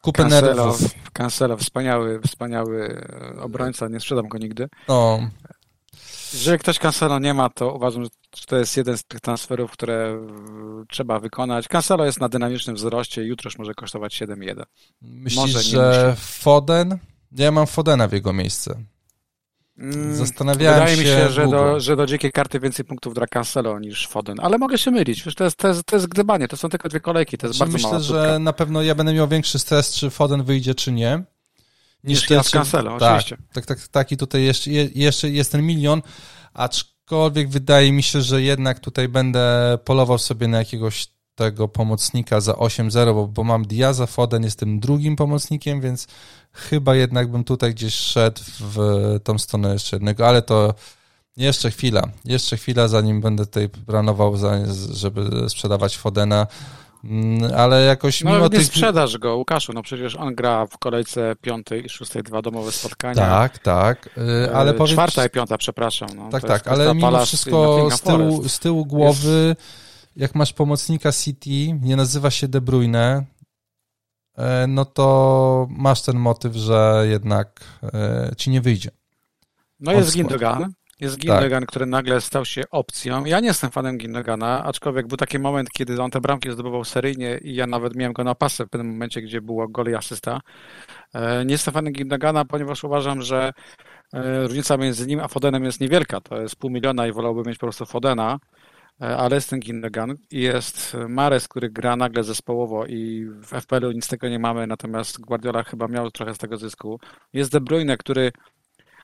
kupę Cancelo, nerwów. Cancelo, wspaniały, wspaniały obrońca, nie sprzedam go nigdy. No. Jeżeli ktoś Cancelo nie ma, to uważam, że to jest jeden z tych transferów, które trzeba wykonać. Cancelo jest na dynamicznym wzroście i jutro już może kosztować 7,1. Myślisz, może, że musi. Foden? Ja mam Fodena w jego miejsce. Mm, Zastanawiałem Wydaje się. Mi się, że do, że do dzikiej karty więcej punktów dla Cancelo niż Foden, ale mogę się mylić. Wiesz, to, jest, to, jest, to jest gdybanie, to są tylko dwie kolejki, to jest znaczy, bardzo Myślę, że na pewno ja będę miał większy stres, czy Foden wyjdzie, czy nie. Niż, niż ja z Cancelo, tak, oczywiście. Tak, tak, tak. I tutaj jeszcze, jeszcze jest ten milion, aczkolwiek wydaje mi się, że jednak tutaj będę polował sobie na jakiegoś tego pomocnika za 8-0, bo, bo mam Diaza, Foden jestem drugim pomocnikiem, więc chyba jednak bym tutaj gdzieś szedł w tą stronę jeszcze jednego, ale to jeszcze chwila, jeszcze chwila, zanim będę tutaj planował, żeby sprzedawać Fodena, mm, ale jakoś no, mimo nie tych... sprzedaż go, Łukaszu, no przecież on gra w kolejce piątej i szóstej dwa domowe spotkania. Tak, tak, y, ale powiem... Czwarta i piąta, przepraszam. No, tak, tak, ale mimo wszystko z tyłu, z tyłu głowy, Jest... jak masz pomocnika City, nie nazywa się De Bruyne, E, no to masz ten motyw, że jednak e, ci nie wyjdzie. No jest Gindogan. Jest Gindogan, tak. który nagle stał się opcją. Ja nie jestem fanem Gindogana, aczkolwiek był taki moment, kiedy on te bramki zdobywał seryjnie i ja nawet miałem go na pasę w pewnym momencie, gdzie było gol i asysta. E, nie jestem fanem Gindogana, ponieważ uważam, że różnica między nim a Fodenem jest niewielka. To jest pół miliona i wolałbym mieć po prostu Fodena. E, ale jest ten Gindogan jest Mares, który gra nagle zespołowo i w FPL-u nic tego nie mamy, natomiast Guardiola chyba miał trochę z tego zysku. Jest De Bruyne, który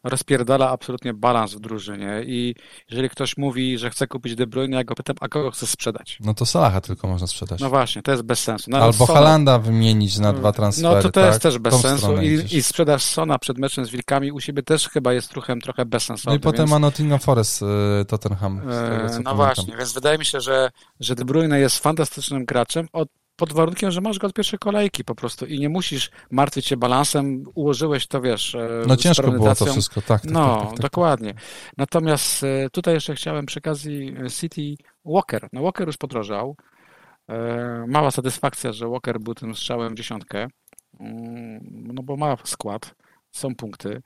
rozpierdala absolutnie balans w drużynie i jeżeli ktoś mówi, że chce kupić De Bruyne, ja go pytam, a kogo chce sprzedać? No to Salaha tylko można sprzedać. No właśnie, to jest bez sensu. No, Albo Sona... Halanda wymienić na dwa transfery. No to to tak? jest też bez sensu I, i sprzedaż Sona przed meczem z Wilkami u siebie też chyba jest ruchem trochę bezsensownym. No i potem więc... ma Nottingham Forest y, Tottenham. Tego, no pamiętam. właśnie, więc wydaje mi się, że, że De Bruyne jest fantastycznym graczem od pod warunkiem, że masz go od pierwszej kolejki po prostu i nie musisz martwić się balansem, ułożyłeś to, wiesz... E, no ciężko było to wszystko, tak. tak no, tak, tak, tak, dokładnie. Natomiast e, tutaj jeszcze chciałem przy okazji e, City Walker. No Walker już podrożał. Mała satysfakcja, że Walker był tym strzałem w dziesiątkę. mm, no bo ma skład, są punkty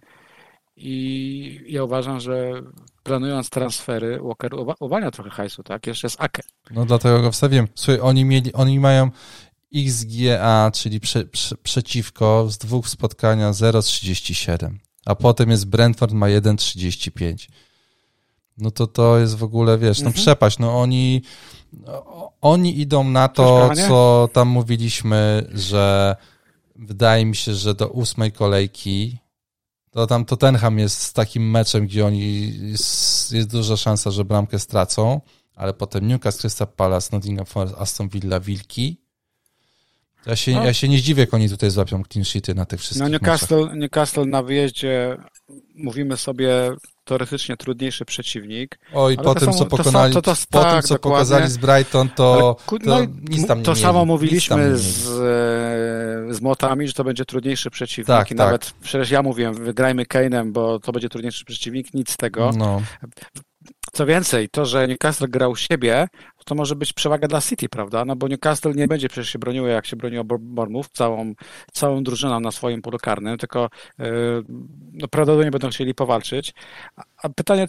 i ja uważam, że planując transfery, Walker uwalnia trochę hajsu, tak? Jeszcze jest Ake. No dlatego go wstawiłem. Słuchaj, oni mieli, oni mają XGA, czyli prze, prze, przeciwko z dwóch spotkania 0,37, a potem jest Brentford ma 1,35. No to to jest w ogóle, wiesz, no mhm. przepaść, no oni oni idą na to, co tam mówiliśmy, że wydaje mi się, że do ósmej kolejki to tam Tottenham jest takim meczem, gdzie oni jest, jest duża szansa, że bramkę stracą, ale potem Newcastle, Crystal Palace, Nottingham Forest, Aston Villa, Wilki. Ja się, no. ja się nie zdziwię, jak oni tutaj złapią clean sheety na tych wszystkich No Newcastle, Newcastle na wyjeździe mówimy sobie teoretycznie trudniejszy przeciwnik. Oj, po tym, co pokonali, to, to, to, po tak, tym, co dokładnie. pokazali z Brighton, to, to no, nic tam nie To mieli, samo mówiliśmy z, z Młotami, że to będzie trudniejszy przeciwnik tak, i tak. nawet przecież ja mówiłem, wygrajmy Kane'em, bo to będzie trudniejszy przeciwnik, nic z tego. No. Co więcej, to, że Newcastle grał siebie, to może być przewaga dla City, prawda? No bo Newcastle nie będzie przecież się broniło, jak się broniło Bournemouth, całą, całą drużyną na swoim polu karnym, tylko yy, no, prawdopodobnie będą chcieli powalczyć. A pytanie,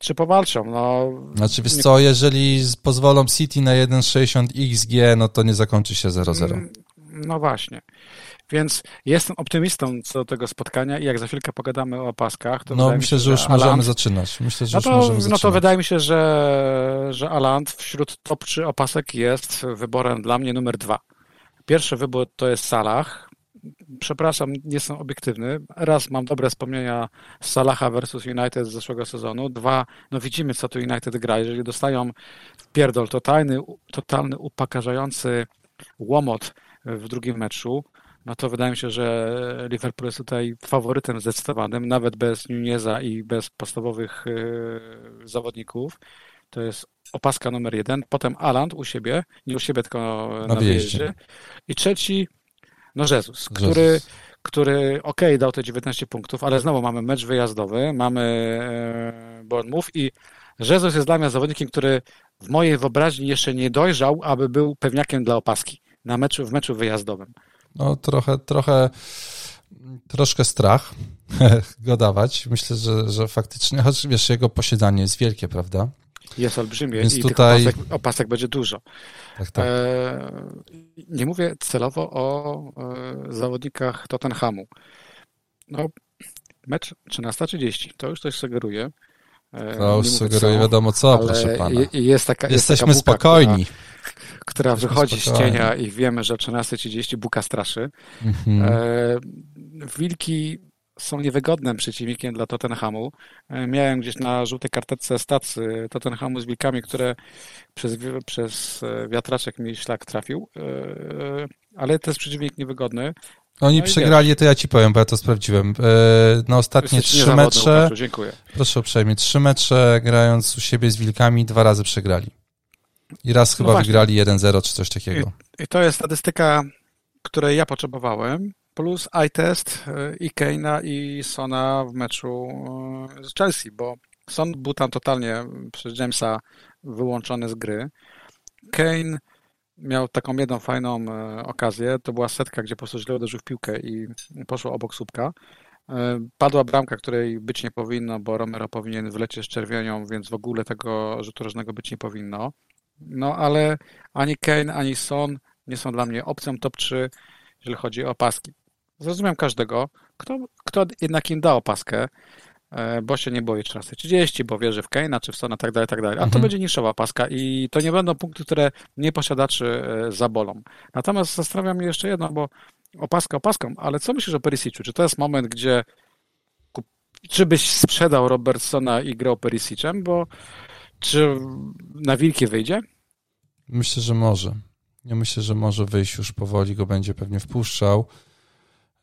czy powalczą? No, znaczy, wiesz co, jeżeli pozwolą City na 1,60 XG, no to nie zakończy się 0-0. Mm, no właśnie. Więc jestem optymistą co do tego spotkania i jak za chwilkę pogadamy o opaskach, to No myślę, się, że już Aland... możemy zaczynać. Myślę, że no to, już możemy zaczynać. No to wydaje mi się, że, że Aland wśród top 3 opasek jest wyborem dla mnie numer dwa. Pierwszy wybór to jest Salah. Przepraszam, nie jestem obiektywny. Raz mam dobre wspomnienia z Salaha versus United z zeszłego sezonu. Dwa, no widzimy co tu United gra. Jeżeli dostają pierdol totalny, totalny upokarzający łomot w drugim meczu, no to wydaje mi się, że Liverpool jest tutaj faworytem zdecydowanym, nawet bez Nuneza i bez podstawowych e, zawodników. To jest opaska numer jeden. Potem Aland u siebie, nie u siebie, tylko na, na wyjeździe. I trzeci, no Jezus, który, który ok, dał te 19 punktów, ale znowu mamy mecz wyjazdowy, mamy e, Bournemouth i Jezus jest dla mnie zawodnikiem, który w mojej wyobraźni jeszcze nie dojrzał, aby był pewniakiem dla opaski na meczu, w meczu wyjazdowym no trochę, trochę, troszkę strach go dawać. Myślę, że, że faktycznie, choć wiesz, jego posiadanie jest wielkie, prawda? Jest olbrzymie Więc i tutaj... opasek, opasek będzie dużo. Tak, tak. E, nie mówię celowo o e, zawodnikach Tottenhamu. No, mecz 13.30, to już coś sugeruje. E, to już sugeruje wiadomo co, proszę pana. Jest taka, Jesteśmy jest taka buka, spokojni. Która, która wychodzi z cienia i wiemy, że o 13.30 buka straszy. Mhm. E, wilki są niewygodnym przeciwnikiem dla Tottenhamu. E, miałem gdzieś na żółtej karteczce stacy Tottenhamu z wilkami, które przez, przez e, wiatraczek mi szlak trafił, ale to jest przeciwnik niewygodny. Oni no przegrali, to ja ci powiem, bo ja to sprawdziłem. Na ostatnie trzy mecze. dziękuję. Proszę uprzejmie, trzy mecze grając u siebie z wilkami, dwa razy przegrali. I raz no chyba wygrali 1-0 czy coś takiego. I, I, to jest statystyka, której ja potrzebowałem, plus eye test y, i Keina i Sona w meczu y, z Chelsea, bo Son był tam totalnie przez Jamesa wyłączony z gry. Kane miał taką jedną fajną y, okazję, to była setka, gdzie po prostu źle uderzył w piłkę i poszło obok słupka. Padła bramka, której być nie powinno, bo Romero powinien wlecieć z czerwienią, więc w ogóle tego rzutu rożnego być nie powinno. No ale ani Kane, ani Son nie są dla mnie opcją top 3, jeżeli chodzi o opaski. Zrozumiem każdego, kto, kto jednak im da opaskę, e, bo się nie boi 13.30, bo wierzy w Kane'a czy w Sona, tak dalej, tak dalej. A to mhm. będzie niższowa paska i to nie będą punkty, które nie posiadaczy e, zabolą. Natomiast zastanawiam się jeszcze jedno, bo opaska opaską, ale co myślisz o Perisiczu? Czy to jest moment, gdzie czy byś sprzedał Robertsona i grał Perisicem, bo czy na wilki wyjdzie? Myślę, że może. Ja myślę, że może wyjść już powoli, go będzie pewnie wpuszczał.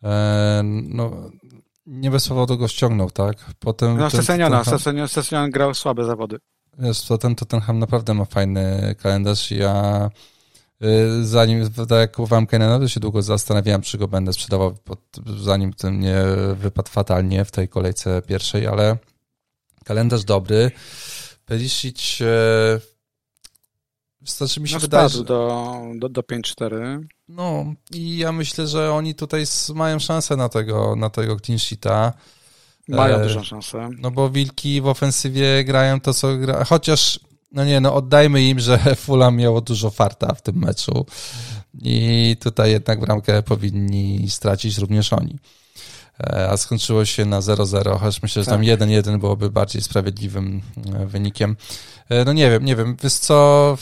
Eee, no, nie powodu go ściągnął, tak? Potem no, Seseniona, ten, Sesenion grał słabe zawody. Jest, to ten Tottenham naprawdę ma fajny kalendarz. Ja y, zanim, tak jak kupowałem Kenena, to się długo zastanawiałem, czy go będę sprzedawał, zanim ten nie wypadł fatalnie w tej kolejce pierwszej, ale kalendarz dobry. Perisic Znaczy mi się no, wydaje, że... do, do, do 5-4. No i ja myślę, że oni tutaj mają szansę na tego, na tego clean sheeta. Mają e, dużą szansę. No bo Wilki w ofensywie grają to, co gra. Chociaż, no nie, no oddajmy im, że Fulham miało dużo farta w tym meczu i tutaj jednak bramkę powinni stracić również oni. E, a skończyło się na 0-0, chociaż myślę, że tam 1-1 tak. byłoby bardziej sprawiedliwym e, wynikiem. No nie wiem, nie wiem, wiesz co,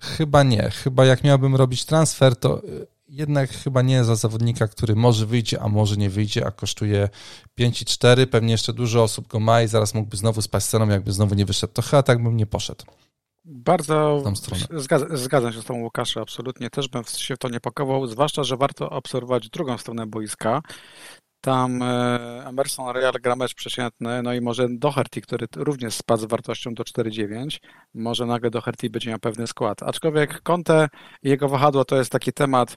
chyba nie. Chyba jak miałbym robić transfer, to jednak chyba nie za zawodnika, który może wyjdzie, a może nie wyjdzie, a kosztuje 5,4. Pewnie jeszcze dużo osób go ma i zaraz mógłby znowu spać ceną, jakby znowu nie wyszedł. To chyba tak bym nie poszedł. Bardzo zgadzam, zgadzam się z tą Łukaszem, absolutnie. Też bym się w to nie pakował, zwłaszcza, że warto obserwować drugą stronę boiska. Tam e, Emerson Real gra mecz przeciętny, no i może Doherty, który również spadł z wartością do 4,9, może nagle Doherty będzie miał pewny skład. Aczkolwiek Conte i jego wahadło to jest taki temat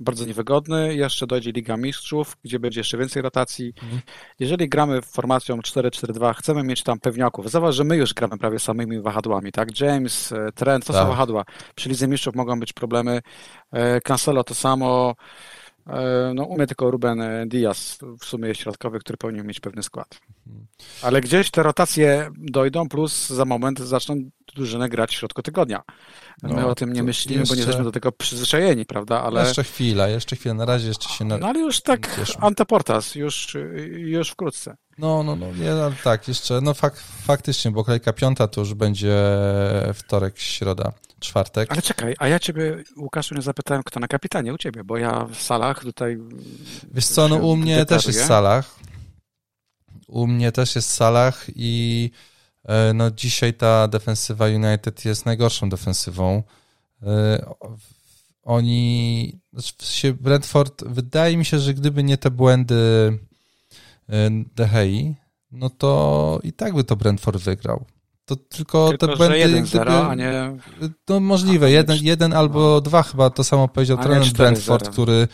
bardzo niewygodny. Jeszcze dojdzie Liga Mistrzów, gdzie będzie jeszcze więcej rotacji. Mhm. Jeżeli gramy formacją 4-4-2, chcemy mieć tam pewniaków. Zauważ, że my już gramy prawie samymi wahadłami, tak? James, e, Trent, to tak. są wahadła. Przy Lidze Mistrzów mogą być problemy. E, Cancelo to samo. E, no, umie tylko Ruben Diaz, w sumie środkowy, który powinien mieć pewny skład. Ale gdzieś te rotacje dojdą, plus za moment zaczną drużyny grać w środku tygodnia. My no, o tym nie myślimy, jeszcze... bo nie jesteśmy do tego przyzwyczajeni, prawda? Ale... Jeszcze chwila, jeszcze chwilę, na razie jeszcze się... Na... No ale już tak anteportas, już, już wkrótce. No, no, no, nie, no tak, jeszcze, no fak, faktycznie, bo kolejka piąta to już będzie wtorek, środa, czwartek. Ale czekaj, a ja ciebie, Łukaszu, nie zapytałem, kto na kapitanie u ciebie, bo ja w salach tutaj... Wiesz co, no u mnie też jest w salach. U mnie też jest w salach i e, no dzisiaj ta defensywa United jest najgorszą defensywą. E, oni, znaczy Brentford, wydaje mi się, że gdyby nie te błędy e, De Gea, no to i tak by to Brentford wygrał. To tylko, tylko te błędy. Jeden, gdyby, a nie. No możliwe, jeden, jeden albo dwa chyba to samo powiedział trener Brentford, który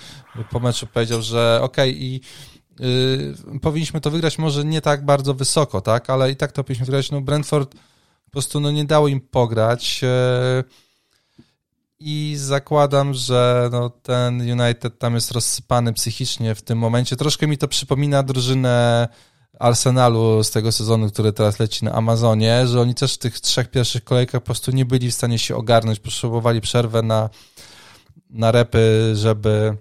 po meczu powiedział, że okej, okay, i y, powinniśmy to wygrać może nie tak bardzo wysoko, tak, ale i tak to powinniśmy wygrać. No Brentford po prostu no, nie dało im pograć. Y, i zakładam, że no, ten United tam jest rozsypany psychicznie w tym momencie. Troszkę mi to przypomina drużynę Arsenalu z tego sezonu, który teraz leci na Amazonie, że oni też w tych trzech pierwszych kolejkach po prostu nie byli w stanie się ogarnąć, potrzebowali przerwę na, na repy, żeby,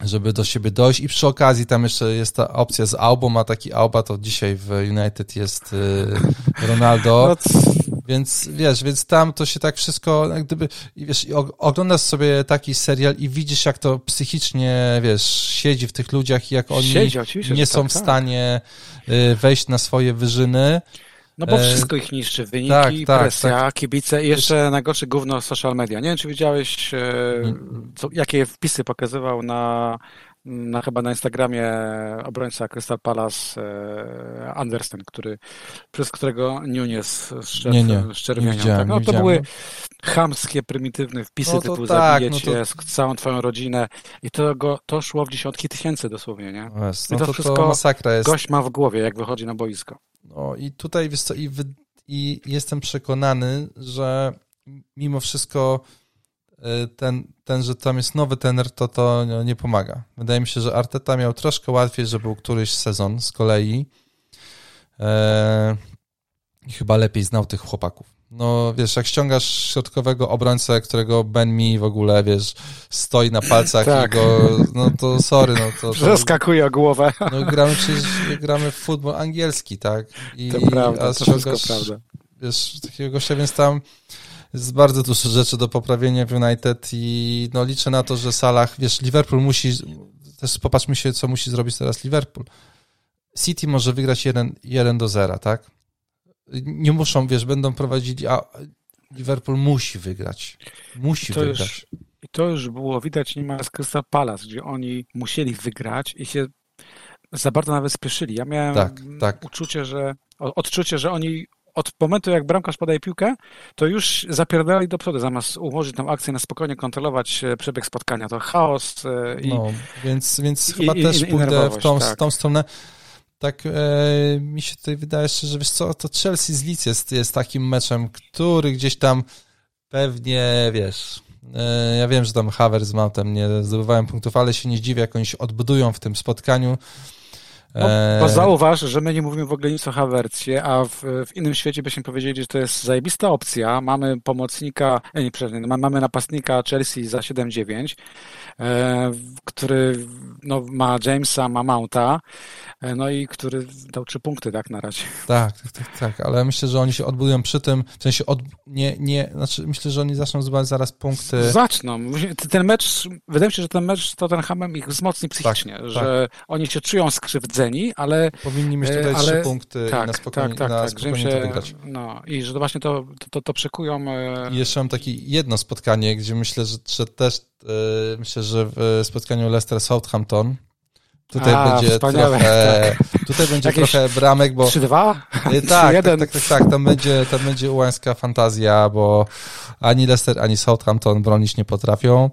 żeby do siebie dojść i przy okazji tam jeszcze jest ta opcja z Albą, a taki Alba to dzisiaj w United jest y, Ronaldo. No więc wiesz, więc tam to się tak wszystko, jak gdyby, wiesz, oglądasz sobie taki serial i widzisz, jak to psychicznie, wiesz, siedzi w tych ludziach i jak oni siedzi, nie są tak, w tak. stanie tak. wejść na swoje wyżyny. No bo e, wszystko ich niszczy, wyniki, tak, tak, presja, tak. kibice i jeszcze najgorsze gówno social media. Nie wiem, czy widziałeś, e, mm. co, jakie wpisy pokazywał na na, chyba na Instagramie obrońca Crystal Palace e, Andersen, który, przez którego Nunes szczer, nie, nie, szczerwienią. tak? No to były chamskie, prymitywne wpisy no typu tak, zabijecie no to... całą twoją rodzinę i to, go, to szło w dziesiątki tysięcy dosłownie, nie? No I to, to wszystko to masakra jest. gość ma w głowie, jak wychodzi na boisko. No i tutaj, wiesz co, i, wy, i jestem przekonany, że mimo wszystko ten, ten, że tam jest nowy tener, to to nie pomaga. Wydaje mi się, że Arteta miał troszkę łatwiej, że był któryś sezon z kolei e, i chyba lepiej znał tych chłopaków. No wiesz, jak ściągasz środkowego obrońcę, którego Ben mi w ogóle, wiesz, stoi na palcach tak. i go, no to sorry, no to... Przeskakuje o głowę. No gramy przecież, gramy w futbol angielski, tak? I, to prawda, a to ściągasz, prawda. Wiesz, takiego gościa, więc tam jest bardzo dużo rzeczy do poprawienia w United i no liczę na to, że Salah, wiesz, Liverpool musi, też popatrzmy się, co musi zrobić teraz Liverpool. City może wygrać 1, 1 do 0, tak? Nie muszą, wiesz, będą prowadzili, a Liverpool musi wygrać. Musi to wygrać. Już, I to już było widać niemal z Crystal Palace, gdzie oni musieli wygrać i się za bardzo nawet spieszyli. Ja miałem tak, tak. uczucie, że odczucie, że oni od momentu, jak bramkarz podaje piłkę, to już zapierdali do przodu, zamiast ułożyć tą akcję na spokojnie kontrolować e, przebieg spotkania. To chaos e, i... No, więc, więc i, chyba i, też i, pójdę w tą, tak. tą stronę. Tak e, mi się tutaj wydaje, że wiesz co, to Chelsea z Leeds jest, jest takim meczem, który gdzieś tam pewnie, wiesz, e, ja wiem, że tam Havers ma tam nie zdobywałem punktów, ale się nie zdziwię, jak oni się odbudują w tym spotkaniu. No, bo zauważ, że my nie mówimy w ogóle nic o Havercie, a w, w, innym świecie byśmy powiedzieli, że to jest zajebista opcja. Mamy pomocnika, nie, przepraszam, mamy napastnika Chelsea za 7-9, e, który no, ma Jamesa, ma Mounta, e, no i który dał trzy punkty, tak, na razie. Tak, tak, tak, tak, ale myślę, że oni się odbudują przy tym, w sensie od, nie, nie, znaczy myślę, że oni zaczną zdobywać zaraz punkty. Zaczną. Ten mecz, wydaje mi się, że ten mecz z Tottenhamem ich wzmocni psychicznie, tak, że tak. oni się czują skrzywdzeni, ale... Powinni mieć tutaj ale, trzy punkty tak, na spokojnie, tak, tak, na tak, spokojnie się, to wygrać. No i że właśnie to, to, to przekują... I jeszcze mam takie jedno spotkanie, gdzie myślę, że, że też e, myślę, że w spotkaniu Leicester-Southampton Tutaj A, będzie trochę, tak. tutaj będzie Jakieś trochę bramek, bo... 3-2? Tak, tak, tak, tak, tak, tam będzie, tam będzie ułańska fantazja, bo ani Leicester, ani Southampton bronić nie potrafią.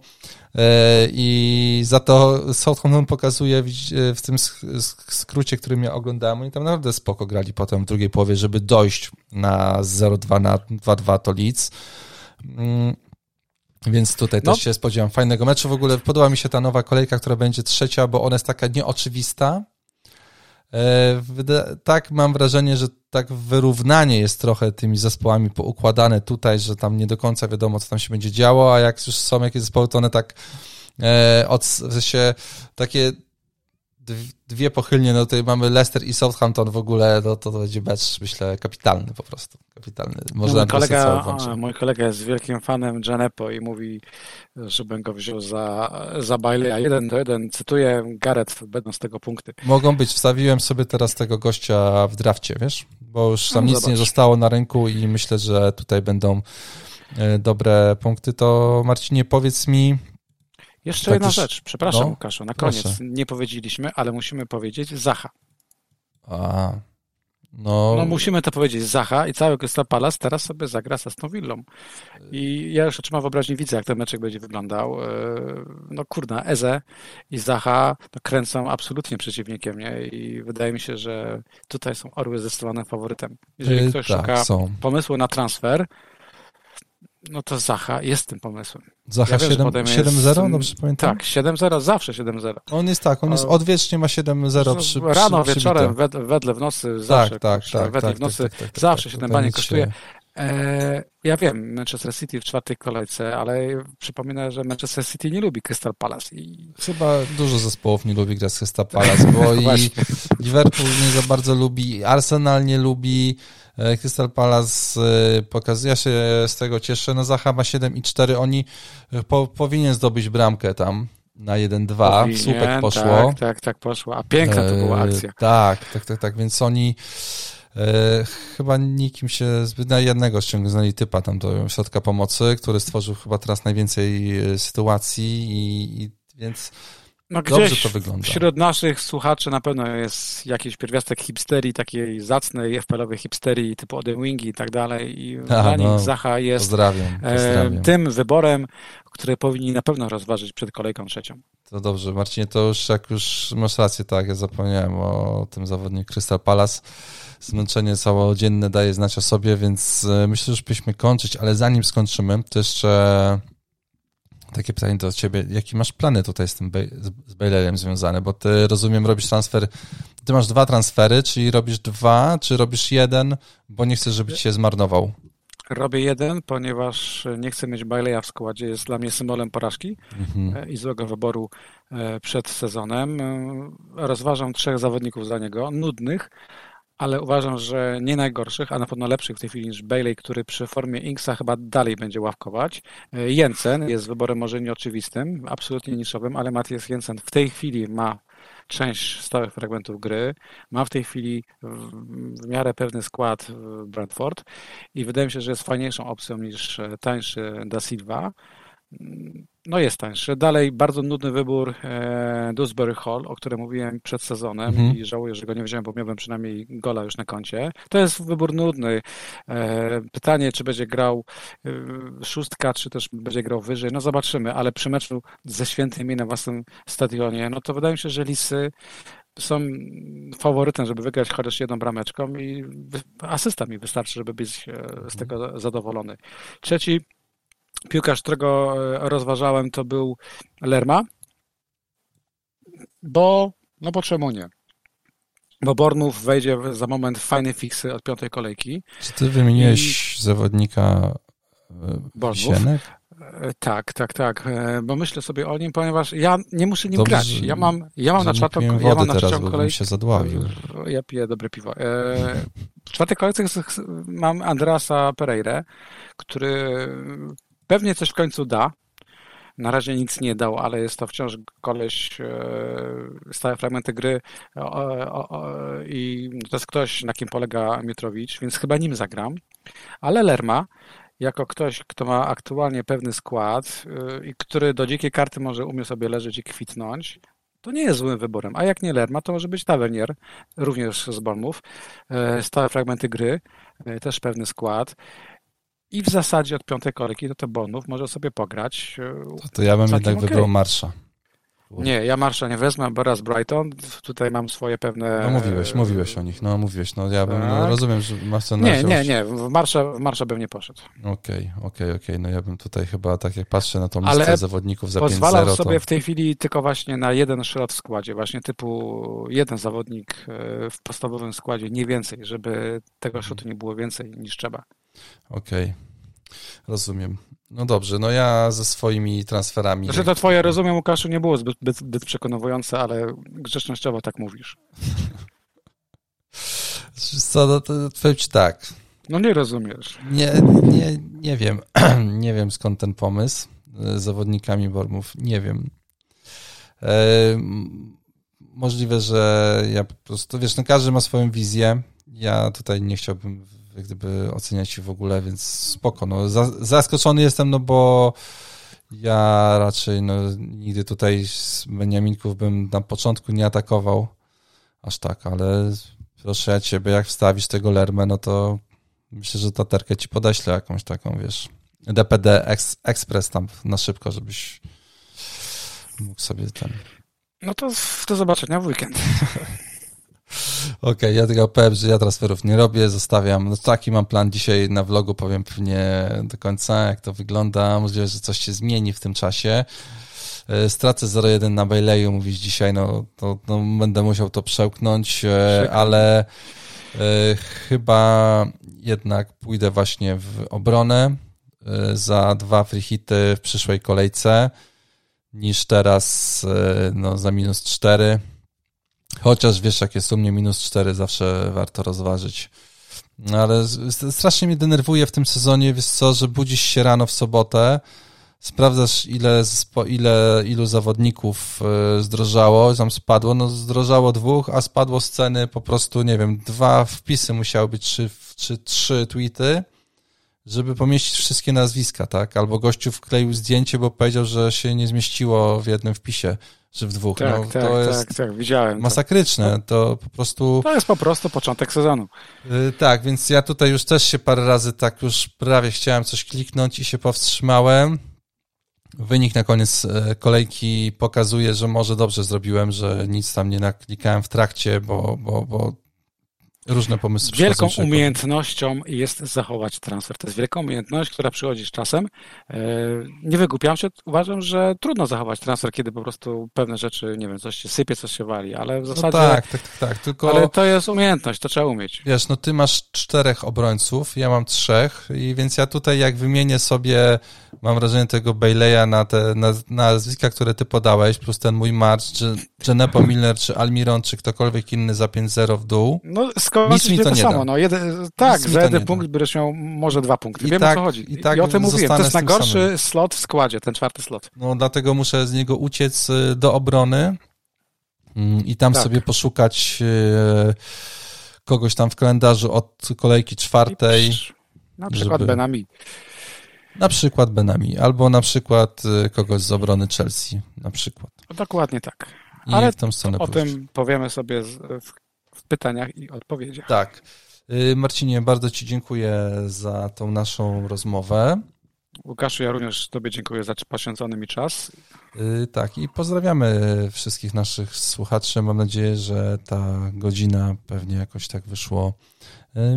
E, I za to Southampton pokazuje w tym skrócie, który ja oglądałem, oni tam naprawdę spoko grali potem w drugiej połowie, żeby dojść na 0-2 na 2-2 to Leeds. Mm, więc tutaj no. też się spodziewam fajnego meczu. W ogóle podoba mi się ta nowa kolejka, która będzie trzecia, bo ona jest taka nieoczywista. E, tak mam wrażenie, że tak wyrównanie jest trochę tymi zespołami poukładane tutaj, że tam nie do końca wiadomo, co tam się będzie działo, a jak już są jakieś zespoły, to one tak e, od, sensie takie dwie pochylnie, no tutaj mamy Leicester i Southampton w ogóle, no to, to będzie mecz, myślę, kapitalny po prostu. Kapitalny. Można no, mój, kolega, a, mój kolega jest wielkim fanem Janepo i mówi, żebym go wziął za, za a Jeden do jeden, cytuję, Gareth, będą z tego punkty. Mogą być, wstawiłem sobie teraz tego gościa w drafcie, wiesz? Bo już tam no, nic zobacz. nie zostało na rynku i myślę, że tutaj będą e, dobre punkty. To Marcinie, powiedz mi, jeszcze tak jedna rzecz, przepraszam no, Łukaszu, na koniec proszę. nie powiedzieliśmy, ale musimy powiedzieć Zacha. A, no... no musimy to powiedzieć, Zacha i cały Crystal Palace teraz sobie zagra z Aston Villą. I ja już oczyma wyobraźni widzę, jak ten meczek będzie wyglądał. E, no kurna, Eze i Zacha no, kręcą absolutnie przeciwnikiem, nie? I wydaje mi się, że tutaj są orły zdecydowanym faworytem. Jeżeli ktoś tak, szuka są. pomysłu na transfer, no to Zacha jest tym pomysłem. Zacha ja 7-0, dobrze pamiętam? Tak, 7-0, zawsze 7-0. On jest tak, on jest odwiecznie ma 7-0 przy, Rano, przy, wieczorem, wed, wedle w nocy, zawsze. Tak, tak, tak. Wedle tak, w nocy, tak, tak, tak zawsze 7 bani kosztuje. E, ja wiem, Manchester City w czwartej kolejce, ale przypominam, że Manchester City nie lubi Crystal Palace. I... Chyba dużo zespołów nie lubi grać z Crystal Palace, bo i Liverpool nie za bardzo lubi, Arsenal nie lubi, Crystal Palace e, pokazuje się, z tego cieszę. No Zacha ma 7 i 4. Oni e, po, powinien zdobyć bramkę tam na 1-2. Słupek poszło. Tak, tak, tak poszło. A piękna to była akcja. E, tak, tak, tak, tak. Więc oni e, chyba nikim się zbyt na jednego ściągnęli typa tam do środka pomocy, który stworzył chyba teraz najwięcej sytuacji i, i więc no Dobrze to wygląda. Wśród naszych słuchaczy na pewno jest jakiś pierwiastek hipsterii, takiej zacnej FPL-owej hipsterii typu Odin Wingi i tak dalej. I A, dla nich no, Zacha jest pozdrawiam, pozdrawiam. tym wyborem, który powinni na pewno rozważyć przed kolejką trzecią. To dobrze, Marcinie, to już jak już masz rację, tak, ja zapomniałem o tym zawodniku Crystal Palace. Zmęczenie całodzienne daje znać o sobie, więc e, myślę, że już byśmy kończyć, ale zanim skończymy, to jeszcze takie pytanie do ciebie. Jakie masz plany tutaj z tym z Bailerem związane? Bo ty, rozumiem, robisz transfer, ty masz dwa transfery, czyli robisz dwa, czy robisz jeden, bo nie chcesz, żeby ci się zmarnował? Robię jeden, ponieważ nie chcę mieć Baileya w składzie. Jest dla mnie symbolem porażki mhm. E, i złego wyboru e, przed sezonem. E, rozważam trzech zawodników za niego, nudnych, ale uważam, że nie najgorszych, a na pewno lepszych w tej chwili niż Bailey, który przy formie Inksa chyba dalej będzie ławkować. E, Jensen jest wyborem może nieoczywistym, absolutnie niszowym, ale Matthias Jensen w tej chwili ma część stałych fragmentów gry, ma w tej chwili w miarę pewny skład Brentford i wydaje mi się, że jest fajniejszą opcją niż tańszy Da Silva no jest tańszy. Dalej bardzo nudny wybór e, Dewsbury Hall, o którym mówiłem przed sezonem mhm. i żałuję, że go nie wziąłem, bo miałbym przynajmniej gola już na koncie. To jest wybór nudny. E, pytanie, czy będzie grał e, szóstka, czy też będzie grał wyżej. No zobaczymy, ale przy meczu ze świętymi na własnym stadionie, no to wydaje mi się, że Lisy są faworytem, żeby wygrać chociaż jedną brameczką i asysta mi wystarczy, żeby być z tego zadowolony. Trzeci piłkarz, którego rozważałem, to był Lerma, bo, no bo czemu nie? Bo Bornów wejdzie za moment w fajne fiksy od piątej kolejki. Czy ty wymieniłeś I... zawodnika Bornów? Tak, tak, tak, bo myślę sobie o nim, ponieważ ja nie muszę nim Dobrze, grać. Ja mam, ja mam na czwartą ja mam na teraz, kolejkę. się zadławił. Ja piję dobre piwo. W czwartej kolejce mam Andrasa Pereira, który pewnie coś w końcu da. Na razie nic nie dał, ale jest to wciąż koleś, e, stałe fragmenty gry i to jest ktoś, na kim polega Mietrowicz, więc chyba nim zagram. Ale Lerma, jako ktoś, kto ma aktualnie pewny skład e, i który do dzikiej karty może umie sobie leżeć i kwitnąć, to nie jest złym wyborem. A jak nie Lerma, to może być Tavernier, również z Bormów. E, stałe fragmenty gry, też pewny skład i w zasadzie od piątej kolejki do te bonów może sobie pograć. E, to, to ja bym jednak okay. wybrał Marsza. Nie, ja Marsza nie wezmę, bo raz Brighton, tutaj mam swoje pewne... No mówiłeś, mówiłeś o nich, no mówiłeś, no ja bym, no, tak. no, rozumiem, że masz ten Nie, nie, nie, w Marsza, w Marsza bym nie poszedł. Okej, okay, okej, okay, okej, okay. no ja bym tutaj chyba, tak jak patrzę na tą listę Ale zawodników za 5-0, pozwalam sobie w tej chwili tylko właśnie na jeden szrot w składzie, właśnie typu jeden zawodnik e, w podstawowym składzie, nie więcej, żeby tego szrotu nie było więcej niż trzeba. Okej, okay. rozumiem. No dobrze, no ja ze swoimi transferami. Znaczy to twoje rozumiem, Łukaszu, nie było zbyt, zbyt, przekonujące, ale grzecznościowo tak mówisz. Co, no to powiem ci tak. No nie rozumiesz. Nie, nie, nie wiem. nie wiem skąd ten pomysł z zawodnikami Bormów. Nie wiem. E, możliwe, że ja po prostu, wiesz, no każdy ma swoją wizję. Ja tutaj nie chciałbym jak gdyby oceniać w ogóle, więc spoko. No, zaskoczony jestem, no bo ja raczej no, nigdy tutaj z Beniaminków bym na początku nie atakował aż tak, ale proszę ja ciebie, jak wstawisz tego Lermę, no to myślę, że ta terkę ci podeślę jakąś taką, wiesz, DPD Express tam na szybko, żebyś mógł sobie ten... No to do zobaczenia w weekend. Okej, okay, ja tylko powiem, że ja transferów nie robię, zostawiam. No taki mam plan dzisiaj na vlogu, powiem pewnie do końca, jak to wygląda. Możliwe, że coś się zmieni w tym czasie. E, stracę 0,1 na Baileyu, mówisz dzisiaj, no to no, będę musiał to przełknąć, e, ale e, chyba jednak pójdę właśnie w obronę za dwa free hity w przyszłej kolejce niż teraz no, za minus 4 Chociaż wiesz, jak jest u mnie minus 4, zawsze warto rozważyć. No ale strasznie mnie denerwuje w tym sezonie, wiesz co, że budzisz się rano w sobotę, sprawdzasz ile, ile ilu zawodników e, zdrożało, tam spadło, no zdrożało dwóch, a spadło z ceny po prostu, nie wiem, dwa wpisy musiały być, czy, czy trzy tweety, żeby pomieścić wszystkie nazwiska, tak? Albo gościu wkleił zdjęcie, bo powiedział, że się nie zmieściło w jednym wpisie czy w dwóch. Tak, no, tak, to jest tak, tak, widziałem. Masakryczne, to po prostu... To jest po prostu początek sezonu. Yy, tak, więc ja tutaj już też się parę razy tak już prawie chciałem coś kliknąć i się powstrzymałem. Wynik na koniec e, kolejki pokazuje, że może dobrze zrobiłem, że nic tam nie naklikałem w trakcie, bo, bo, bo Różne pomysły. Wielką umiejętnością jest zachować transfer. To jest wielka umiejętność, która przychodzi z czasem. E, nie wygłupiam się, uważam, że trudno zachować transfer, kiedy po prostu pewne rzeczy, nie wiem, coś się sypie, coś się wali, ale w no zasadzie... No tak, tak, tak, tak, tylko... Ale to jest umiejętność, to trzeba umieć. Wiesz, no ty masz czterech obrońców, ja mam trzech i więc ja tutaj jak wymienię sobie, mam wrażenie tego Bayleya na te na, nazwiska, które ty podałeś, plus ten mój March, czy Genepo Miller, czy Almiron, czy ktokolwiek inny za 5-0 w dół. No nic mi to, to nie samo. Da. No, jeden, tak, Nic za jeden punkt będziesz miał może dwa punkty. I Wiem tak, o co chodzi. I, tak I o tym mówiłem. To jest najgorszy samym. slot w składzie, ten czwarty slot. No dlatego muszę z niego uciec y, do obrony mm, i tam tak. sobie poszukać y, kogoś tam w kalendarzu od kolejki czwartej. Na przykład żeby... Benami. Na przykład Benami, albo na przykład y, kogoś z obrony Chelsea, na przykład. Dokładnie tak. I Ale w tą stronę o pójść. tym powiemy sobie w w pytaniach i odpowiedziach. Tak. Y, Marcinie, bardzo Ci dziękuję za tą naszą rozmowę. Łukaszu, ja również Tobie dziękuję za poświęcony mi czas. Y, tak, i pozdrawiamy wszystkich naszych słuchaczy. Mam nadzieję, że ta godzina pewnie jakoś tak wyszło,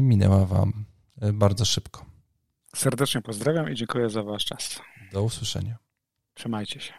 minęła Wam bardzo szybko. Serdecznie pozdrawiam i dziękuję za Wasz czas. Do usłyszenia. Trzymajcie się.